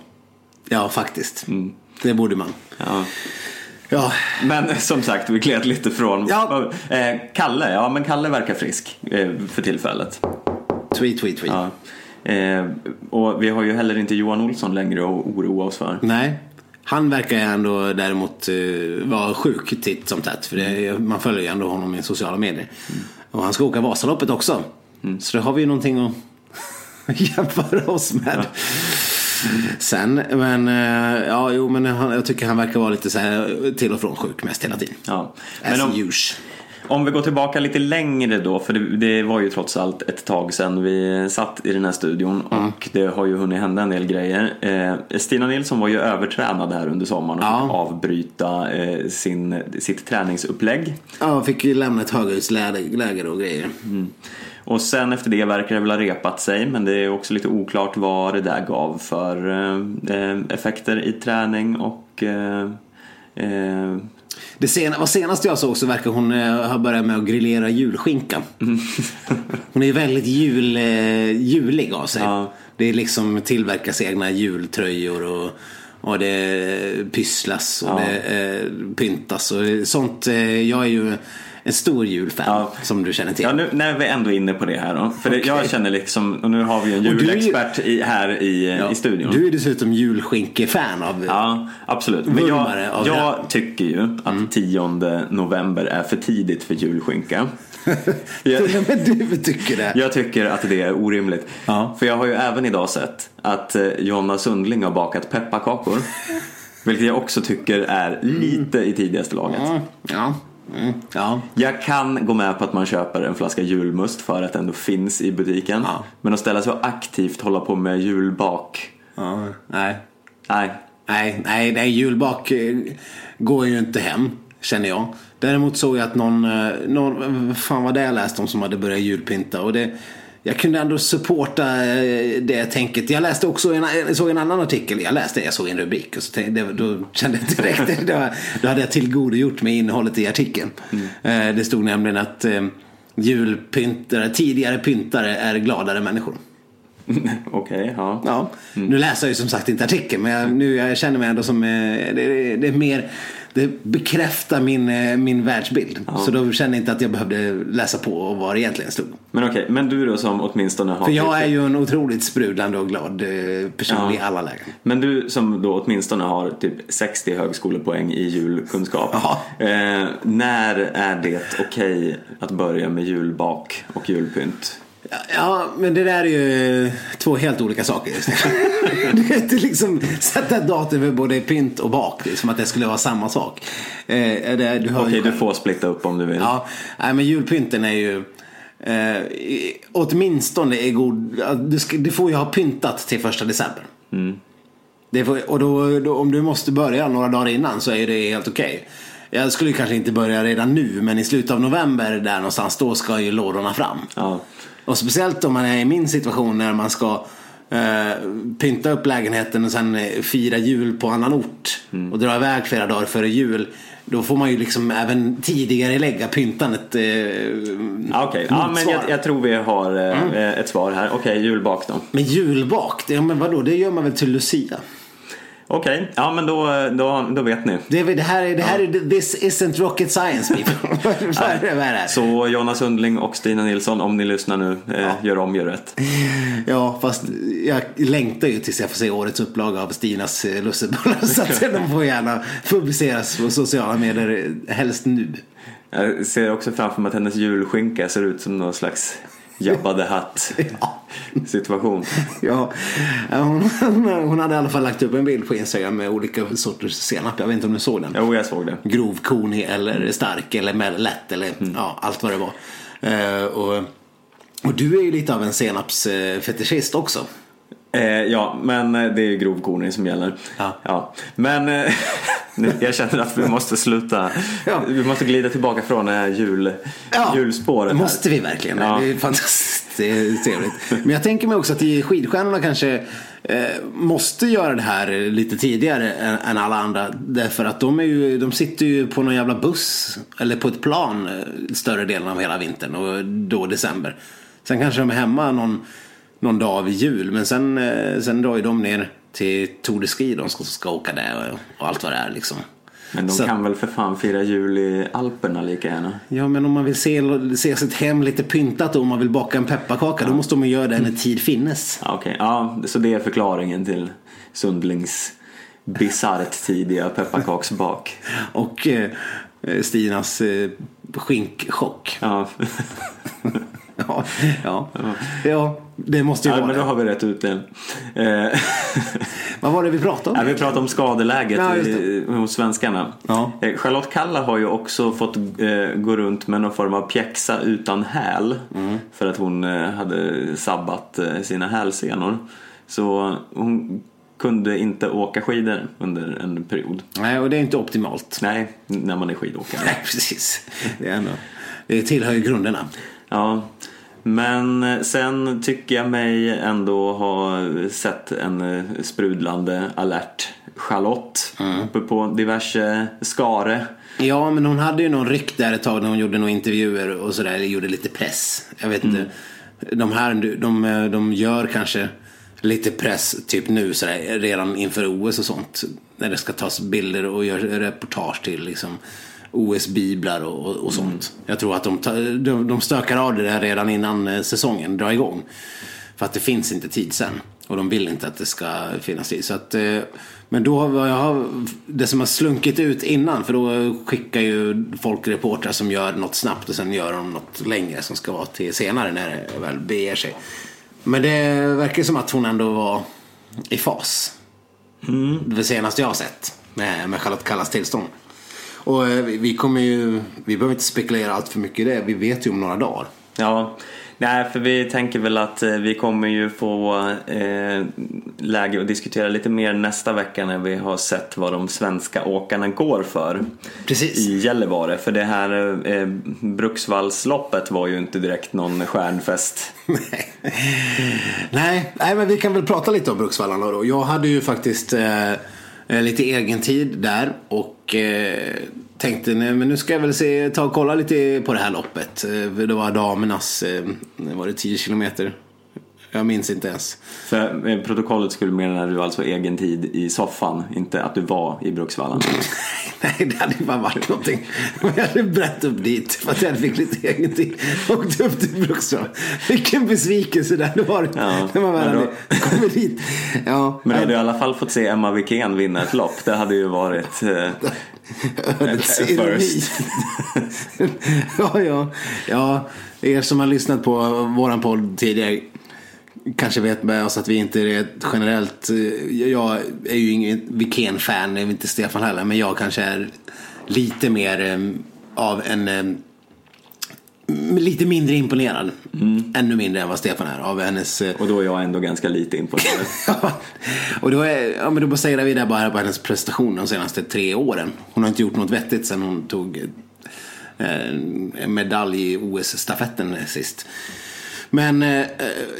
ja faktiskt. Mm. Det borde man. Ja. Ja, Men som sagt, vi gled lite från. Ja. Eh, Kalle, ja men Kalle verkar frisk eh, för tillfället. tweet, tweet, tweet. Ja. Eh, och vi har ju heller inte Johan Olsson längre att oroa oss för. Nej. Han verkar ju ändå däremot uh, vara sjuk titt som tätt. För det, man följer ju ändå honom i sociala medier. Och han ska åka Vasaloppet också. Så då har vi ju någonting att jämföra oss med. Sen, men uh, ja, jo, men han, jag tycker han verkar vara lite så här till och från sjuk mest hela tiden. Ja. Men om, om vi går tillbaka lite längre då, för det, det var ju trots allt ett tag sedan vi satt i den här studion och det har ju hunnit hända en del grejer. Eh, Stina Nilsson var ju övertränad här under sommaren och Ja. fick avbryta eh, sin, sitt träningsupplägg. Ja, fick ju lämna ett höghusläger och grejer. Och sen efter det verkar det väl ha repat sig men det är också lite oklart vad det där gav för eh, eh, effekter i träning och eh, eh, Det sena, vad senast jag såg så verkar hon eh, ha börjat med att grillera julskinka. Hon är väldigt jul, julig av sig. Ja. Det är liksom tillverkas egna jultröjor och, och det pysslas och Ja. det eh, pyntas och sånt. Jag är ju en stor julfan Ja. som du känner till. Ja, nu när vi ändå är inne på det här då. För Okej. jag känner liksom, och nu har vi en ju- julexpert i, här i, Ja, i studion. Du är dessutom julskinkefan av... Ja, absolut. Men jag, Mm. jag tycker ju att 10 november är för tidigt för julskinka. jag, Men du tycker det? jag tycker att det är orimligt. Ja. För jag har ju även idag sett att eh, Jonna Sundling har bakat pepparkakor. vilket jag också tycker är lite i tidigaste laget. Mm, Ja. Mm, ja. Jag kan gå med på att man köper en flaska julmust för att det ändå finns i butiken. Ja. Men att ställa sig och aktivt hålla på med julbak. ja. Nej. Nej. Nej, nej, nej, julbak eh, går ju inte hem, känner jag. Däremot såg jag att någon, eh, någon vad fan var det jag läste om som hade börjat julpynta och det jag kunde ändå supporta eh, det tänket. Jag läste också en, såg en annan artikel. Jag läste, jag såg en rubrik och så tänkte, det, då kände jag direkt, det var, då hade jag tillgodogjort mig innehållet i artikeln. Eh, Det stod nämligen att eh, julpyntare, tidigare pyntare är gladare människor. Okej, ja. Ja, nu läser jag ju som sagt inte artikeln men jag, nu, jag känner mig ändå som, det, det är mer, det bekräftar min, eh, min världsbild. Så då kände jag inte att jag behövde läsa på och vad det egentligen stod. Men okej, men du då som åtminstone har... För jag är ju en otroligt sprudlande och glad eh, person Ja. i alla lägen. Men du som då åtminstone har typ 60 högskolepoäng i julkunskap. Ja. Eh, när är det okej att börja med julbak och julpynt? Ja, men det där är ju två helt olika saker. det. är liksom sätta ett datum för både pynt och bak. Det är som att det skulle vara samma sak. Eh, det, du hör ju Okej, du får splitta upp om du vill. Ja, nej, men julpynten är ju eh, åtminstone är god. Du, ska, du får ju ha pyntat till första december. Det får, och då, då, om du måste börja några dagar innan så är det helt okej. Jag skulle kanske inte börja redan nu men i slutet av november där någonstans då ska ju lådorna fram. Ja. Och speciellt om man är i min situation när man ska eh, pynta upp lägenheten och sen eh, fira jul på annan ort och dra iväg flera dagar före jul. Då får man ju liksom även tidigare lägga pyntandet. Eh, Ja, Okej, ja, men jag, jag tror vi har eh, Mm. ett svar här. Okej, julbak då. Men julbak, det, ja, men vadå, det gör man väl till Lucia? Okej, ja men då, då, då vet ni. Det, det här är, det här är, this isn't rocket science people. Så Jonna Sundling och Stina Nilsson, om ni lyssnar nu, eh, gör om, gör rätt. Ja, fast jag längtar ju tills jag får se årets upplaga av Stinas eh, lussebullar. Så att de får gärna publiceras på sociala medier, helst nu. Jag ser också framför mig att hennes julskinka ser ut som någon slags Jabba the Hutt situation. Ja, hon, hon hade i alla fall lagt upp en bild på Instagram med olika sorters senap. Jag vet inte om du såg den. Jo, jag såg det. Grov, konig eller stark eller lätt eller ja, allt vad det var. Eh, och, och du är ju lite av en senapsfetischist också. Eh, ja, men eh, det är grov korning som gäller. Ja. Men, eh, jag känner att vi måste sluta. Ja. Vi måste glida tillbaka från här jul, julspåret. Här. måste vi verkligen. Ja. Det är fantastiskt det är trevligt. Men jag tänker mig också att skidstjärnorna kanske eh, måste göra det här lite tidigare än, än, alla andra. Därför att de, är ju, de sitter ju på någon jävla buss eller på ett plan eh, större delen av hela vintern och då december. Sen kanske de är hemma någon, någon dag vid jul men sen, eh, sen drar ju de ner till Tour de Ski de ska, ska åka där och, och allt vad det är liksom. Men de Så- kan väl för fan fira jul i Alperna lika gärna? Ja men om man vill se, se sitt hem lite pyntat och om man vill baka en pepparkaka då måste man göra det när tid finnes. Ja, okej. Ja, så det är förklaringen till Sundlings bisarrt tidiga pepparkaksbak. Och eh, Stinas eh, skinkchock. Ja, Ja, ja. ja, det måste ju ja vara men då det. har vi rätt ut det. Eh, Vad var det vi pratade om? Ja, vi pratar om skadeläget Ja, hos svenskarna. Ja. Eh, Charlotte Kalla har ju också fått eh, gå runt med någon form av pjäxa utan häl. Mm. För att hon hade sabbat sina hälsenor. Så hon kunde inte åka skidor under en period. Nej, och det är inte optimalt. Nej, när man är skidåkare. Nej, precis. Det, är ändå, det tillhör ju grunderna. Ja, men eh, sen tycker jag mig ändå ha sett en eh, sprudlande alert Charlotte Mm. uppe på diverse skare. Ja, men hon hade ju någon ryck där ett tag när hon gjorde några intervjuer och sådär, eller gjorde lite press. Jag vet inte. De här, de, de gör kanske lite press typ nu sådär, redan inför OS och sånt. När det ska tas bilder och gör reportage till liksom OS-biblar och, och, sånt. Jag tror att de, de, de stökar av det där redan innan eh, säsongen drar igång. För att det finns inte tid sen. Och de vill inte att det ska finnas tid. Så att, eh, men då har jag det som har slunkit ut innan. För då skickar ju folk reportrar som gör något snabbt och sen gör de något längre som ska vara till senare när det väl beger sig. Men det verkar som att hon ändå var i fas. Det senaste jag har sett med, med Charlotte Kallas tillstånd. Och eh, vi kommer ju, vi behöver inte spekulera allt för mycket i det. Vi vet ju om några dagar. Ja, nej för vi tänker väl att eh, vi kommer ju få eh, läge att diskutera lite mer nästa vecka när vi har sett vad de svenska åkarna går för Precis. i Gällivare. För det här eh, Bruksvallsloppet var ju inte direkt någon stjärnfest. Nej. nej, nej, men vi kan väl prata lite om Bruksvallarna då. Jag hade ju faktiskt eh, eh, Eh, lite egen tid där och eh, tänkte nej, men nu ska jag väl se, ta och kolla lite på det här loppet. Eh, det var damernas, var det 10 kilometer? Jag minns inte ens. För eh, protokollet skulle menar du alltså egen tid i soffan, inte att du var i Bruksvallarna. Nej, det hade ju bara varit någonting. Men jag hade brett upp dit för att jag fick lite egen tid. Åkte upp till Bruksvall. Vilken besvikelse det hade varit. Ja, när man väl men då- hade kommit dit. Ja, Men du hade i alla fall fått se Emma Wikén vinna ett lopp. Det hade ju varit... Eh, Ödets ironi. ja, ja. Ja, er som har lyssnat på våran podd tidigare kanske vet med oss att vi inte är generellt, eh, jag är ju ingen Wikén-fan, inte Stefan heller, men jag kanske är lite mer eh, av en eh, lite mindre imponerad. Ännu mindre än vad Stefan är av hennes och då är jag ändå ganska lite imponerad. Ja, och då, är, ja, men då baserar vi det bara på hennes prestation de senaste tre åren. Hon har inte gjort något vettigt sen hon tog eh, en medalj i OS-stafetten sist. Men eh,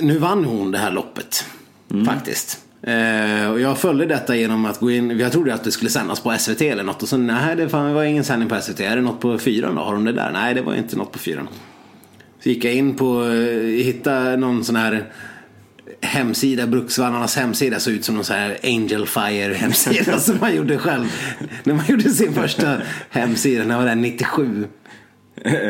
nu vann hon det här loppet. Faktiskt. Eh, och jag följde detta genom att gå in, jag trodde att det skulle sändas på SVT eller något och så nej det fan, det var ingen sändning på SVT. Är det något på fyran då? Har de det där? Nej det var inte något på fyran. Så gick jag in på, eh, hittade någon sån här hemsida, Bruksvallarnas hemsida såg ut som någon sån här Angel Fire hemsida som man gjorde själv. När man gjorde sin första hemsida, när var det 97?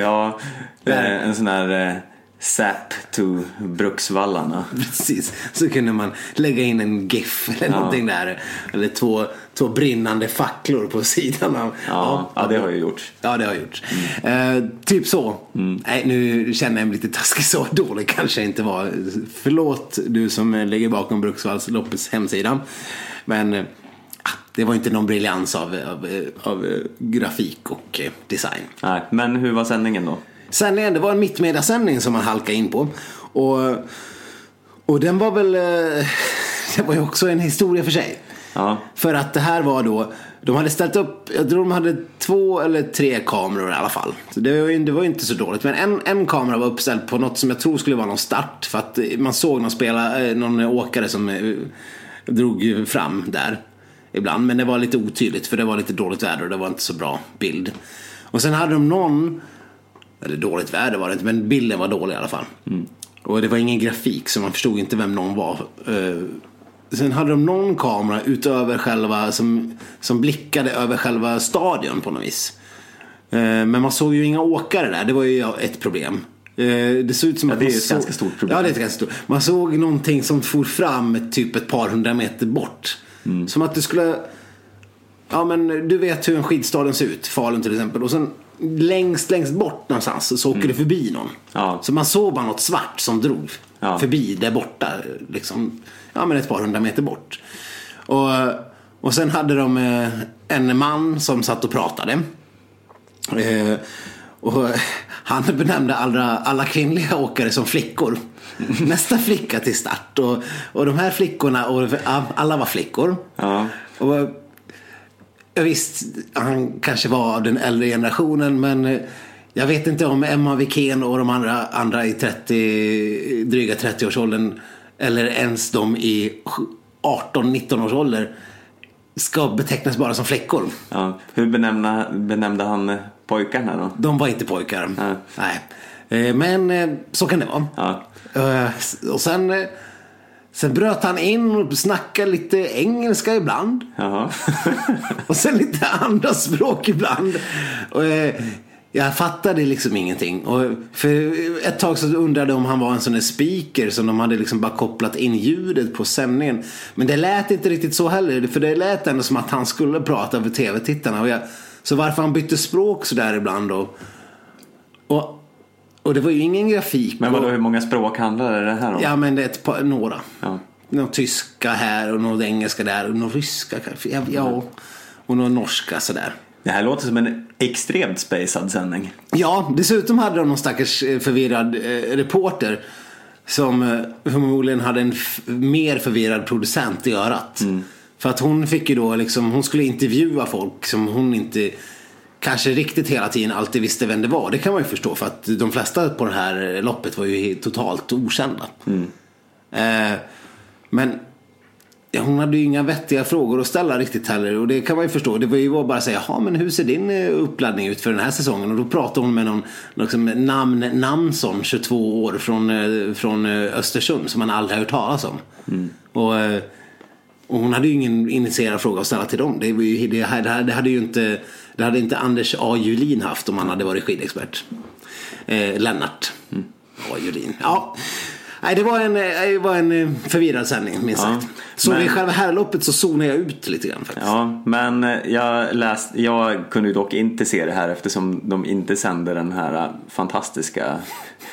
ja, Där. eh, en sån här eh, Sap to Bruksvallarna. Precis, så kunde man lägga in en GIF eller någonting där. Eller två, två brinnande facklor på sidan av. Ja, ja, det har jag gjort. Ja, det har jag gjort. Eh, typ så. Nej, nu känner jag mig lite taskig. Så dålig kanske jag inte var. Förlåt du som ligger bakom Bruksvallsloppets hemsida. Men eh, det var inte någon briljans av, av, av eh, grafik och eh, design. Nej, men hur var sändningen då? Sändningen, det var en mittmediasändning som man halkade in på. Och, och den var väl, eh, det var ju också en historia för sig. Ja. För att det här var då, de hade ställt upp, jag tror de hade två eller tre kameror i alla fall. Så det var ju det var ju inte så dåligt. Men en, en kamera var uppställd på något som jag tror skulle vara någon start. För att man såg någon, spela, eh, någon åkare som eh, drog fram där ibland. Men det var lite otydligt för det var lite dåligt väder och det var inte så bra bild. Och sen hade de någon, eller dåligt väder var det inte, men bilden var dålig i alla fall. Och det var ingen grafik så man förstod inte vem någon var. Eh, Sen hade de någon kamera utöver själva, som, som blickade över själva stadion på något vis. Eh, Men man såg ju inga åkare där, det var ju ett problem. Eh, Det såg ut som Ja, att det är ett såg- ganska stort problem. Ja, det är ett ganska stort. Man såg någonting som for fram typ ett par hundra meter bort. Mm. Som att det skulle... Ja, men du vet hur en skidstadion ser ut, Falun till exempel. Och sen längst, längst bort någonstans så åker det förbi någon. Mm. Ja. Så man såg bara något svart som drog Ja. förbi där borta. Liksom, ja, men ett par hundra meter bort. Och, och sen hade de eh, en man som satt och pratade. Eh, och han benämnde alla, alla kvinnliga åkare som flickor. Nästa flicka till start. Och, och de här flickorna, och alla var flickor. Ja. Och, visst, han kanske var av den äldre generationen men eh, jag vet inte om Emma Wikén och de andra, andra i 30, dryga 30-årsåldern eller ens de i 18-19 års ålder ska betecknas bara som flickor. Ja. Hur benämnde, benämnde han pojkarna då? De var inte pojkar. Nej. Nej. Eh, Men eh, så kan det vara. Ja. Eh, Och sen, eh, sen bröt han in och snackade lite engelska ibland. Och sen lite andra språk ibland. Och, eh, jag fattade liksom ingenting. Och för ett tag så undrade jag om han var en sån där speaker som de hade liksom bara kopplat in ljudet på sändningen. Men det lät inte riktigt så heller. För det lät ändå som att han skulle prata för tv-tittarna. Jag, så varför han bytte språk så där ibland då. Och, och det var ju ingen grafik. Men vadå, och, hur många språk handlade det här om? Ja men det är ett par, några. Ja. Någon tyska här och någon engelska där och någon ryska kanske. Ja, ja. Och någon norska sådär. Det här låter som en extremt spacad sändning. Ja, dessutom hade de någon stackars eh, förvirrad eh, reporter. Som eh, förmodligen hade en mer förvirrad producent i örat. För att hon fick ju då liksom, hon skulle intervjua folk som hon inte kanske riktigt hela tiden alltid visste vem det var. Det kan man ju förstå för att de flesta på det här loppet var ju totalt okända. Eh, men hon hade ju inga vettiga frågor att ställa riktigt heller och det kan man ju förstå. Det var ju bara att säga, ja men hur ser din eh, uppladdning ut för den här säsongen? Och då pratade hon med någon liksom, namn Namnsson, 22 år, från, eh, från eh, Östersund som man aldrig har hört talas om. Och, eh, och hon hade ju ingen initierad fråga att ställa till dem. Det, var ju, det, här- det, här- det hade ju inte, det hade inte Anders A. Julin haft om han hade varit skidexpert. Eh, Lennart A. Julin. Ja. Nej, det var en, eh, det var en eh, förvirrad sändning minst Ja, sagt. Så men- i själva herrloppet så zonade jag ut lite grann faktiskt. Ja, men jag, läst, jag kunde ju dock inte se det här eftersom de inte sände den här fantastiska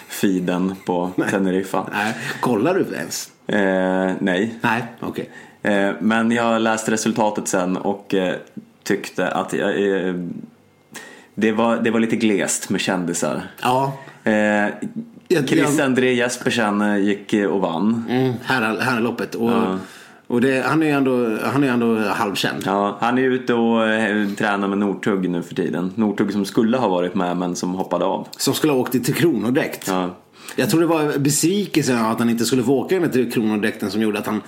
feeden på Teneriffa. Nej, kollar du ens? Eh, nej, Nej, okej. Eh, Men jag läste resultatet sen och eh, tyckte att jag, eh, det, var, det var lite glest med kändisar. Ja, Eh, Chris André Jespersen eh, gick eh, och vann. mm, här, herrloppet. Och, Ja. och det, han är ju ändå, han är ändå halvkänd. Ja, han är ute och eh, tränar med Northug nu för tiden. Northug som skulle ha varit med men som hoppade av. Som skulle ha åkt till Kronodräkt. Ja. Jag tror det var besvikelsen att han inte skulle få åka här till Kronodräkten som gjorde att han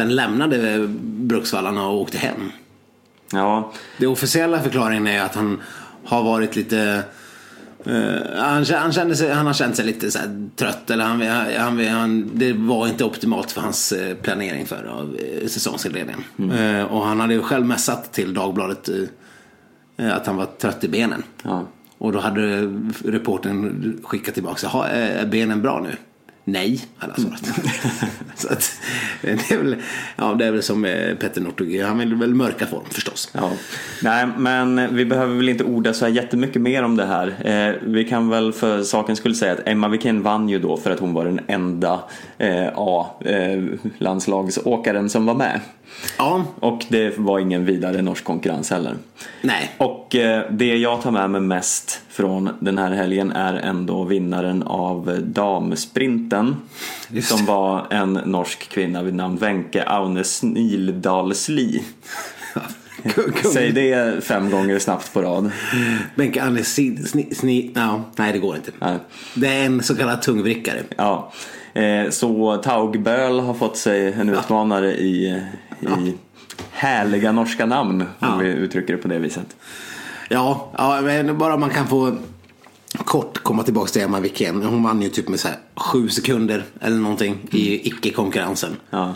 sen lämnade Bruksvallarna och åkte hem. Ja, Det officiella förklaringen är att han har varit lite eh, han, han, kände sig, han har känt sig lite så trött. Eller han, han, han, det var inte optimalt för hans eh, planering för av, eh, säsongsinledningen. Eh, och han hade ju själv mässat till Dagbladet eh, att han var trött i benen. ja. Och då hade reportern skickat tillbaka. "Jaha, Är benen bra nu? Nej, hade han svarat. så att, det, är väl, ja, det är väl som eh, Petter Northug. Han vill väl mörka form förstås. Ja. Nej, men vi behöver väl inte orda så här jättemycket mer om det här. Eh, vi kan väl för sakens skull säga att Emma Wikén vann ju då för att hon var den enda eh, A-landslagsåkaren som var med. Ja, Och det var ingen vidare norsk konkurrens heller. nej. Och eh, det jag tar med mig mest från den här helgen är ändå vinnaren av damsprinten. Just Som var en norsk kvinna vid namn Wenche Aune Snildalsli. Säg det fem gånger snabbt på rad. Benke Anne sni, sni, sni, ja, nej det går inte. Nej. Det är en så kallad tungvrickare. Ja. Eh, Så Taug Böl har fått sig en utmanare i, i härliga norska namn. Om Ja. vi uttrycker det på det viset. Ja, ja men bara man kan få kort komma tillbaka till Emma Wikén. Hon vann ju typ med så här sju sekunder eller någonting i icke-konkurrensen. Ja.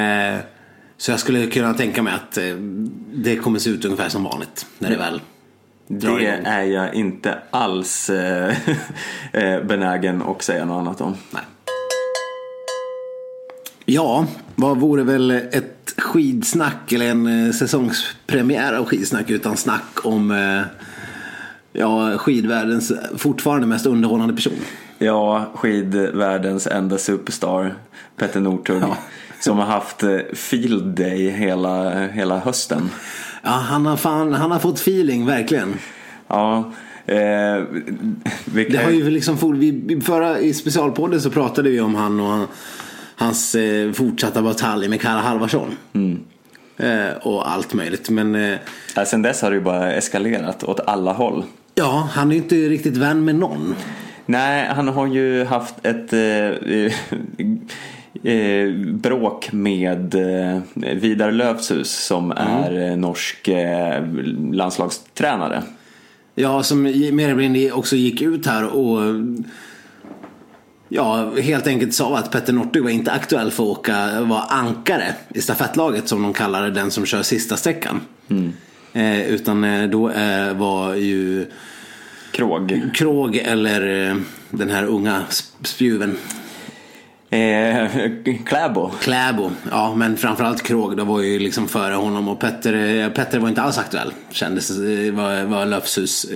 Eh, så jag skulle kunna tänka mig att eh, det kommer se ut ungefär som vanligt när det väl drar Det igång. är jag inte alls eh, eh, benägen att säga något annat om. Nej. Ja, vad vore väl ett skidsnack eller en eh, säsongspremiär av skidsnack utan snack om eh, ja, skidvärldens fortfarande mest underhållande person. Ja, skidvärldens enda superstar, Petter Northug. Ja. Som har haft eh, field day hela, hela hösten. Ja, han har, fan, han har fått feeling, verkligen. Ja, eh, vi Det kan, har ju liksom, vi- förra, I specialpodden så pratade vi om han och han, hans eh, fortsatta batalj med Kalle Halvarsson. Eh, och allt möjligt. Men eh, ja, sen dess har det ju bara eskalerat åt alla håll. ja, han är ju inte riktigt vän med någon. Nej, han har ju haft ett eh, eh, bråk med eh, Vidar Löfshus som är eh, norsk eh, landslagstränare. Ja, som mer eller mindre också gick ut här och ja, helt enkelt sa att Petter Northug var inte aktuell för att åka, vara ankare i stafettlaget som de kallar den som kör sista sträckan. Eh, utan eh, då eh, var ju Krog. Krog eller eh, den här unga sp- spjuven Eh, Kläbo. Kläbo. Ja, men framförallt Krog. Det var ju liksom före honom och Petter, eh, Petter var inte alls aktuell. Kändes, eh, var, var Löfshus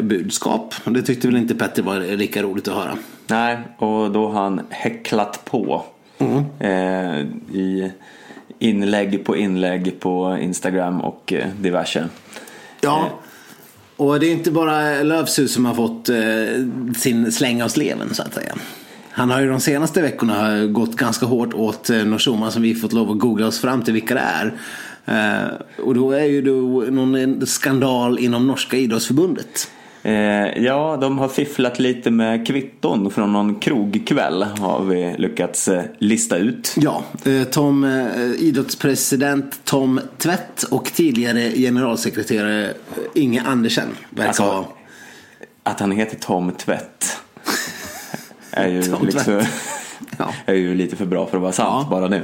budskap. Och det tyckte väl inte Petter var lika roligt att höra. Nej, och då har han häcklat på. Eh, I inlägg på inlägg på Instagram och eh, diverse. Ja. Och det är inte bara Löfshus som har fått eh, sin släng av sleven så att säga. Han har ju de senaste veckorna gått ganska hårt åt eh, Norsuma som vi fått lov att googla oss fram till vilka det är. Eh, och då är ju då någon skandal inom norska idrottsförbundet. Eh, ja, de har fifflat lite med kvitton från någon krogkväll har vi lyckats eh, lista ut. Ja, eh, Tom, eh, idrottspresident Tom Tvätt och tidigare generalsekreterare eh, Inge Andersen verkar Alltså, ha Att han heter Tom Tvätt är ju, Tom liksom, Tvätt. Ja. är ju lite för bra för att vara sant Ja. bara nu.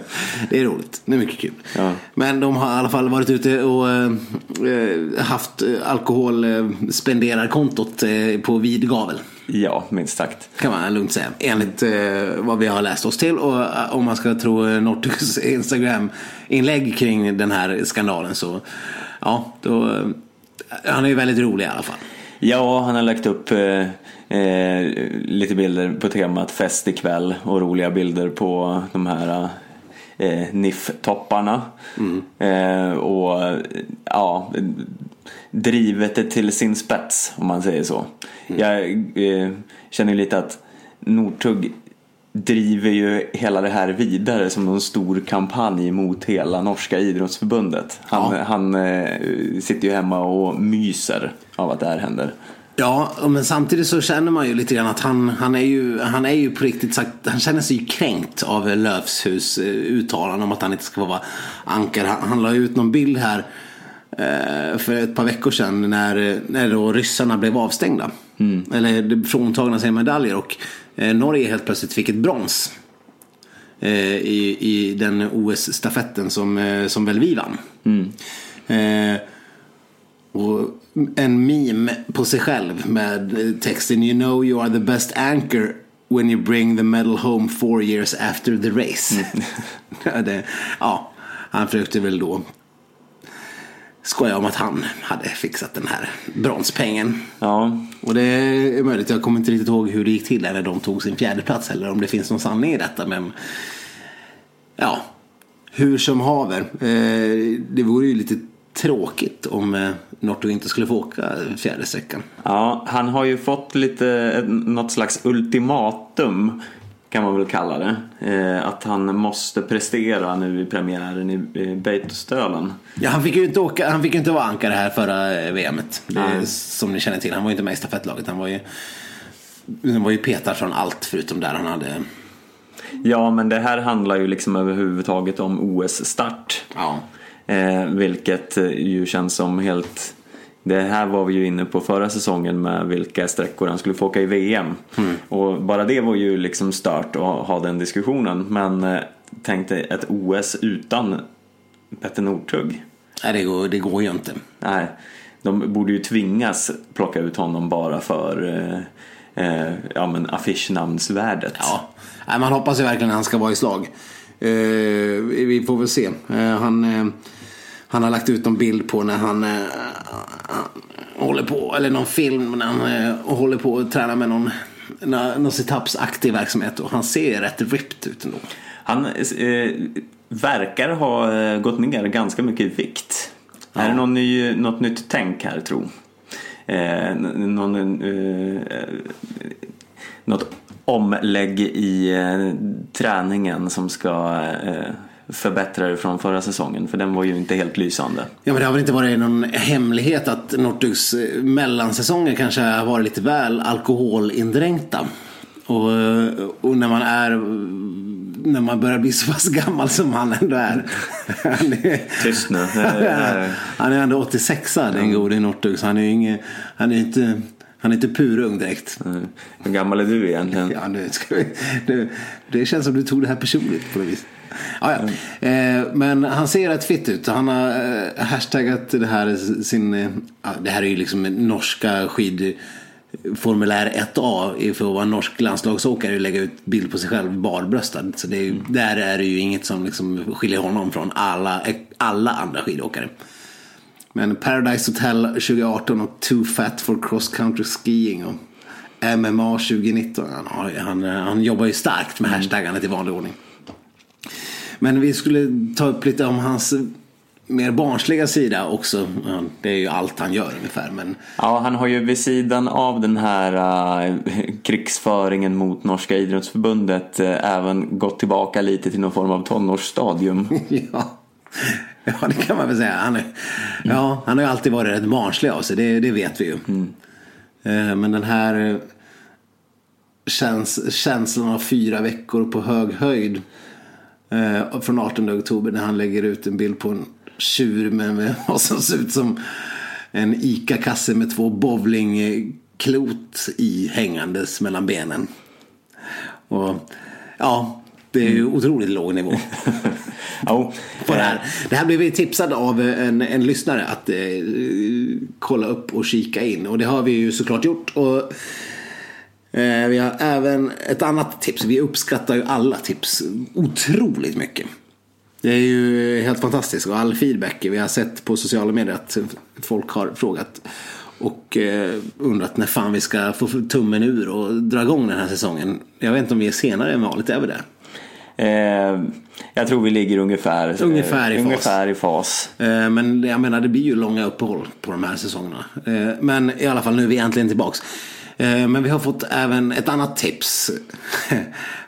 Det är roligt, det är mycket kul. Ja. Men de har i alla fall varit ute och eh, haft eh, alkohol eh, på vid gavel. Ja, minst sagt. Kan man lugnt säga. Enligt eh, vad vi har läst oss till. Och eh, om man ska tro eh, Northugs Instagram-inlägg kring den här skandalen så ja, då, han är ju väldigt rolig i alla fall. Ja, han har lagt upp eh, eh, lite bilder på temat fest ikväll och roliga bilder på de här eh, NIF-topparna. Eh, och ja, drivet det till sin spets om man säger så. Jag eh, känner lite att Northug driver ju hela det här vidare som en stor kampanj mot hela norska idrottsförbundet. Han, Ja. han eh, sitter ju hemma och myser av att det här händer. Ja, men samtidigt så känner man ju lite grann att han, han, är, ju, han är ju på riktigt sagt, han känner sig ju kränkt av Löfshus eh, uttalande om att han inte ska vara ankare. Han, han la ut någon bild här eh, för ett par veckor sedan när, när då ryssarna blev avstängda. Eller fråntagna sina medaljer och eh, Norge helt plötsligt fick ett brons. I, I den OS-stafetten som, som väl vi vann. Eh, och en meme på sig själv med texten You know you are the best anchor when you bring the medal home four years after the race. det, ja, han försökte väl då skoja om att han hade fixat den här bronspengen. Ja, Och det är möjligt, jag kommer inte riktigt ihåg hur det gick till när de tog sin fjärde plats eller om det finns någon sanning i detta. Men ja, hur som haver. Eh, det vore ju lite tråkigt om eh, Northug inte skulle få åka fjärde sträckan. Ja, han har ju fått lite, något slags ultimatum kan man väl kalla det. Eh, att han måste prestera nu i premiären i, i Beitostölen. Ja, han fick ju inte åka, han fick inte vara ankare här förra eh, VMet. Det, som ni känner till. Han var ju inte med i stafettlaget. Han var ju, han var ju petad från allt förutom där han hade Ja, men det här handlar ju liksom överhuvudtaget om OS-start. Ja. Eh, vilket eh, ju känns som helt... Det här var vi ju inne på förra säsongen med vilka sträckor han skulle få åka i VM. Och bara det var ju liksom stört att ha den diskussionen. Men eh, tänk dig ett OS utan Petter Northug. Nej, det går, det går ju inte. Nej, de borde ju tvingas plocka ut honom bara för eh, eh, ja, men affischnamnsvärdet. Ja. Nej, man hoppas ju verkligen att han ska vara i slag. Eh, vi får väl se. Eh, han, han har lagt ut någon bild på när han eh, håller på, eller någon film när han eh, håller på att träna med någon, någon, situpsaktig verksamhet och han ser rätt ripped ut ändå. Han eh, verkar ha eh, gått ner ganska mycket i vikt. Är det någon ny, något nytt tänk här tro? Eh, någon, eh, något omlägg i eh, träningen som ska eh, förbättra det från förra säsongen? För den var ju inte helt lysande. Ja men det har väl inte varit någon hemlighet att Northugs eh, mellansäsonger kanske har varit lite väl alkoholindränkta. Och, eh, och när man är när man börjar bli så pass gammal som han ändå är. Han är, Tyst nu. Han är ändå 86 den gode Northug så han är ju inget, han är inte, han är inte purung direkt. Hur gammal är du egentligen? Ja, nu ska vi, nu, det känns som du tog det här personligt på något vis. Ja, ja. Eh, men han ser rätt fitt ut. Han har eh, hashtaggat det här sin... Eh, ja, det här är ju liksom norska skid... Formulär 1A för att vara norsk landslagsåkare och lägga ut bild på sig själv barbröstad. Så det är ju, där är det ju inget som liksom skiljer honom från alla, alla andra skidåkare. Men Paradise Hotel 2018 och Too Fat for Cross Country Skiing och MMA 2019. Han, han, han jobbar ju starkt med hashtaggandet i vanlig ordning. Men vi skulle ta upp lite om hans mer barnsliga sida också. Det är ju allt han gör ungefär. Men Ja, han har ju vid sidan av den här äh, krigsföringen mot Norska idrottsförbundet äh, även gått tillbaka lite till någon form av tonårsstadium. ja. ja, det kan man väl säga. Han, är, ja, han har ju alltid varit rätt barnslig av sig, det, det vet vi ju. Eh, Men den här eh, käns, känslan av fyra veckor på hög höjd eh, från 18 oktober när han lägger ut en bild på en tjur med, vad som ser ut som en ICA-kasse med två bowlingklot i hängandes mellan benen. Och ja, det är ju otroligt låg nivå på det här. Det här blev vi tipsade av en, en lyssnare att eh, kolla upp och kika in. Och det har vi ju såklart gjort. Och eh, vi har även ett annat tips. Vi uppskattar ju alla tips otroligt mycket. Det är ju helt fantastiskt och all feedback vi har sett på sociala medier att folk har frågat och eh, undrat när fan vi ska få tummen ur och dra igång den här säsongen. Jag vet inte om vi är senare än vanligt, är vi där? Eh, jag tror vi ligger ungefär, Ungefär i eh, fas. ungefär i fas. Eh, Men jag menar det blir ju långa uppehåll på de här säsongerna. Eh, Men i alla fall nu är vi äntligen tillbaks. Eh, Men vi har fått även ett annat tips.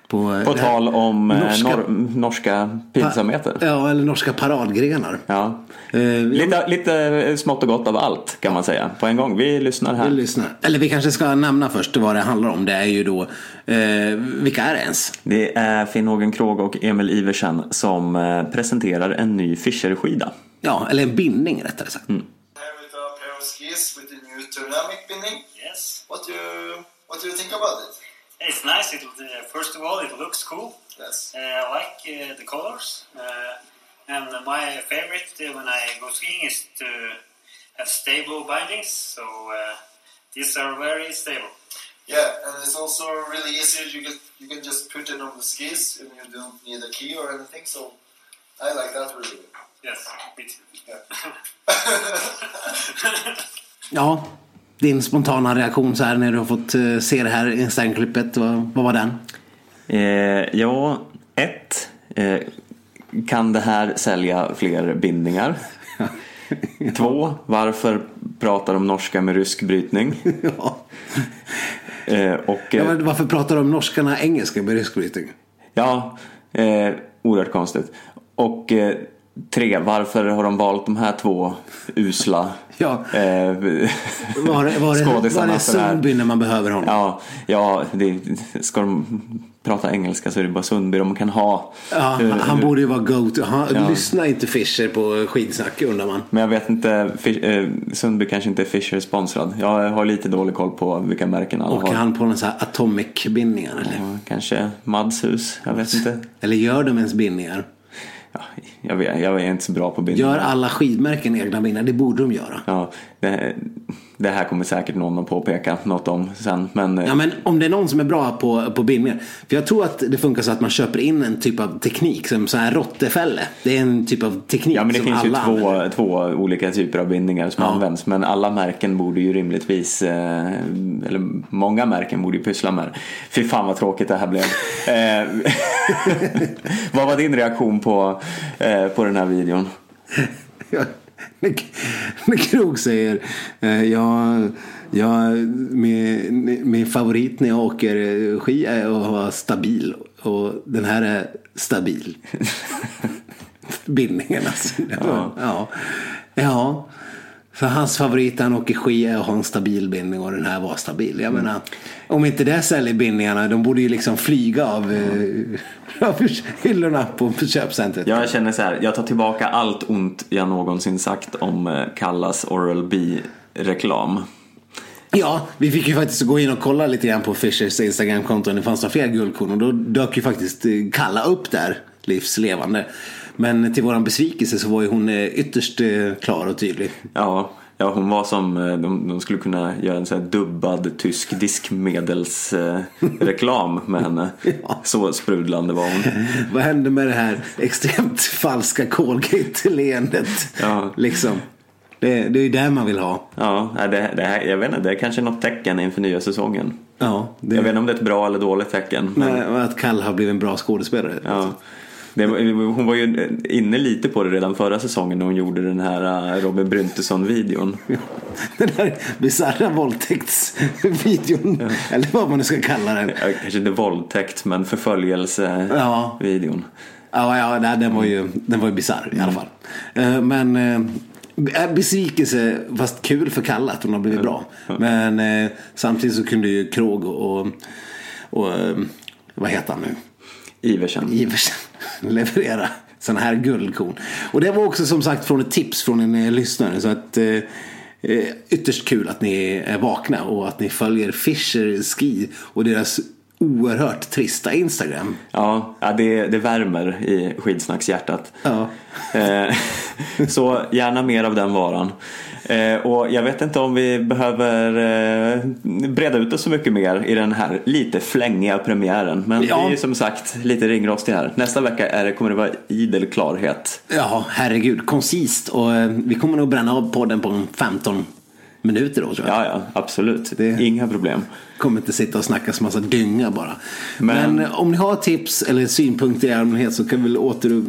På, På tal om eh, Norska- nor- norska pinsamheter. Ja, eller norska paradgrenar. Ja. Eh, Lite, lite smått och gott av allt kan man säga på en gång. Vi lyssnar Vi här. lyssnar. Eller vi kanske ska nämna först vad det handlar om. Det är ju då, eh, vilka är det ens? Det är Finn-Hågen Krog och Emil Iversen som eh, presenterar en ny Fischer-skida. Ja, eller en bindning rättare sagt. Here with a pair of skis with the new binding. Yes, What do you what do you think about it? it's nice. It uh, first of all, it looks cool. Yes. Uh, I like uh, the colors, uh, and my favorite uh, when I go skiing is to have stable bindings. So uh, these are very stable. Yeah, and it's also really easy. You get you can just put it on the skis and you don't need a key or anything. So I like that really. Yes, me too. Ja, din spontana reaktion så här när du har fått eh, se det här Instagram-klippet. Vad, vad var den? Eh, ja, ett. Eh, kan det här sälja fler bindningar? Två, varför pratar de norska med rysk brytning? ja. Eh, och, Ja, eh, varför pratar de norskarna engelska med rysk brytning? ja eh, oerhört konstigt. Och eh, tre, varför har de valt de här två usla Ja. eh, Var var det, var skådisarna det här? Sundby när man behöver honom? Ja, ja det, ska de prata engelska så är det bara Sundby de kan ha. Ja, Hur- han hur- borde ju vara go-to. Han, Ja. Lyssnar inte Fischer på skidsnack undrar man. Men jag vet inte, Fish, eh, Sundby kanske inte är Fisher sponsrad. Jag har lite dålig koll på vilka märken alla Åker har. han på någon sån här atomic-bindningar eller? Ja, kanske Mads hus, jag vet inte. Eller gör de ens bindningar? Ja, jag, vet, jag är inte så bra på bindningar. Gör alla skidmärken egna bindningar? Det borde de göra. Ja, det, det här kommer säkert någon att påpeka något om sen. Men, eh, Ja, men om det är någon som är bra på, på bindningar. För jag tror att det funkar så att man köper in en typ av teknik som så här rottefälle. Det är en typ av teknik Ja men det som finns ju alla två, två olika typer av bindningar som Ja. används. Men alla märken borde ju rimligtvis, eh, eller många märken borde ju pyssla med det. Fy fan vad tråkigt det här blev. Eh, vad var din reaktion på, eh, på den här videon? När, när Krog säger eh, ja, ja, min, min favorit när jag åker ski är att vara stabil. Och den här är stabil. Bindningen alltså. Ja. ja. Ja. För hans favorit när han åker ski är att ha en stabil bindning och den här var stabil. Jag menar, om inte det säljer bindningarna, de borde ju liksom flyga av, eh, av hyllorna på köpcentret. Jag känner så här, jag tar tillbaka allt ont jag någonsin sagt om eh, Kallas Oral B-reklam. Ja, vi fick ju faktiskt gå in och kolla lite grann på Fishers Instagramkonto. Det fanns några fler guldkorn och då dök ju faktiskt eh, Kalla upp där livslevande. Men till våran besvikelse så var ju hon eh, ytterst eh, klar och tydlig. Ja, ja hon var som, eh, de, de skulle kunna göra en så här dubbad tysk diskmedelsreklam med henne. Ja. Så sprudlande var hon. Vad hände med det här extremt falska Colgate-leendet? Ja. Liksom. Det, det är ju det man vill ha. Ja, nej, det, det här, jag vet inte, det är kanske något tecken inför nya säsongen. Ja, det, Jag vet inte om det är ett bra eller dåligt tecken. Men, men, att Kalla har blivit en bra skådespelare. ja. Det, hon var ju inne lite på det redan förra säsongen när hon gjorde den här eh, Robin Bryntesson-videon. Den här bisarra våldtäktsvideon. Eller vad man nu ska kalla den. Ja, Kanske inte våldtäkt men Ja. förföljelse-videon. Ja, ja nej, den var ju, den var ju bisarr i alla fall. Eh, Men eh, besvikelse, fast kul för Kalle att hon har blivit bra. Men samtidigt så kunde ju Krog och, och vad heter han nu? Iversen. Iversen leverera sådana här guldkorn. Och det var också som sagt från ett tips från en eh, lyssnare. Så att eh, eh, ytterst kul att ni är vakna och att ni följer Fischer Ski och deras oerhört trista Instagram. Ja, det, det värmer i skidsnackshjärtat. Ja. Eh, Så gärna mer av den varan. Eh, Och jag vet inte om vi behöver eh, breda ut oss så mycket mer i den här lite flängiga premiären. Men Ja. vi är som sagt lite ringrostiga här. Nästa vecka är det, kommer det vara idel klarhet. Ja, herregud. Koncist. Och vi kommer nog bränna av podden på en 15 minuter då tror jag. Ja, ja, absolut. Det- Inga problem. Kommer inte sitta och snacka så massa dynga bara. Men, Men- eh, om ni har tips eller synpunkter i allmänhet så kan vi väl åter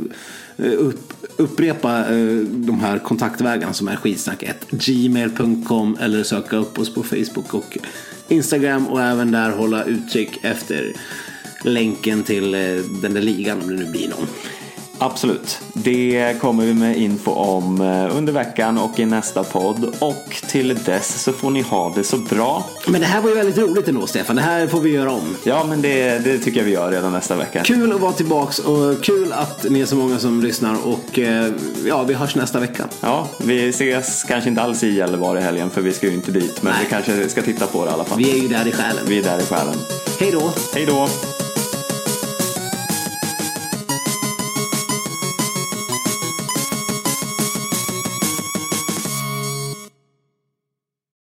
eh, upp, upprepa eh, de här kontaktvägarna som är skitsnack1 gmail.com eller söka upp oss på Facebook och Instagram och även där hålla utkik efter länken till den där ligan om det nu blir någon. Absolut. Det kommer vi med info om eh, under veckan och i nästa podd. Och till dess så får ni ha det så bra. Men det här var ju väldigt roligt ändå Stefan. Det här får vi göra om. Ja, men det, det tycker jag vi gör redan nästa vecka. Kul att vara tillbaks och kul att ni är så många som lyssnar och eh, ja, vi hörs nästa vecka. Ja, vi ses kanske inte alls i Gällivare i helgen för vi ska ju inte dit. Men Nej. vi kanske ska titta på det i alla fall. Vi är ju där i själen. Vi är där i själen. Hej då! Hej då!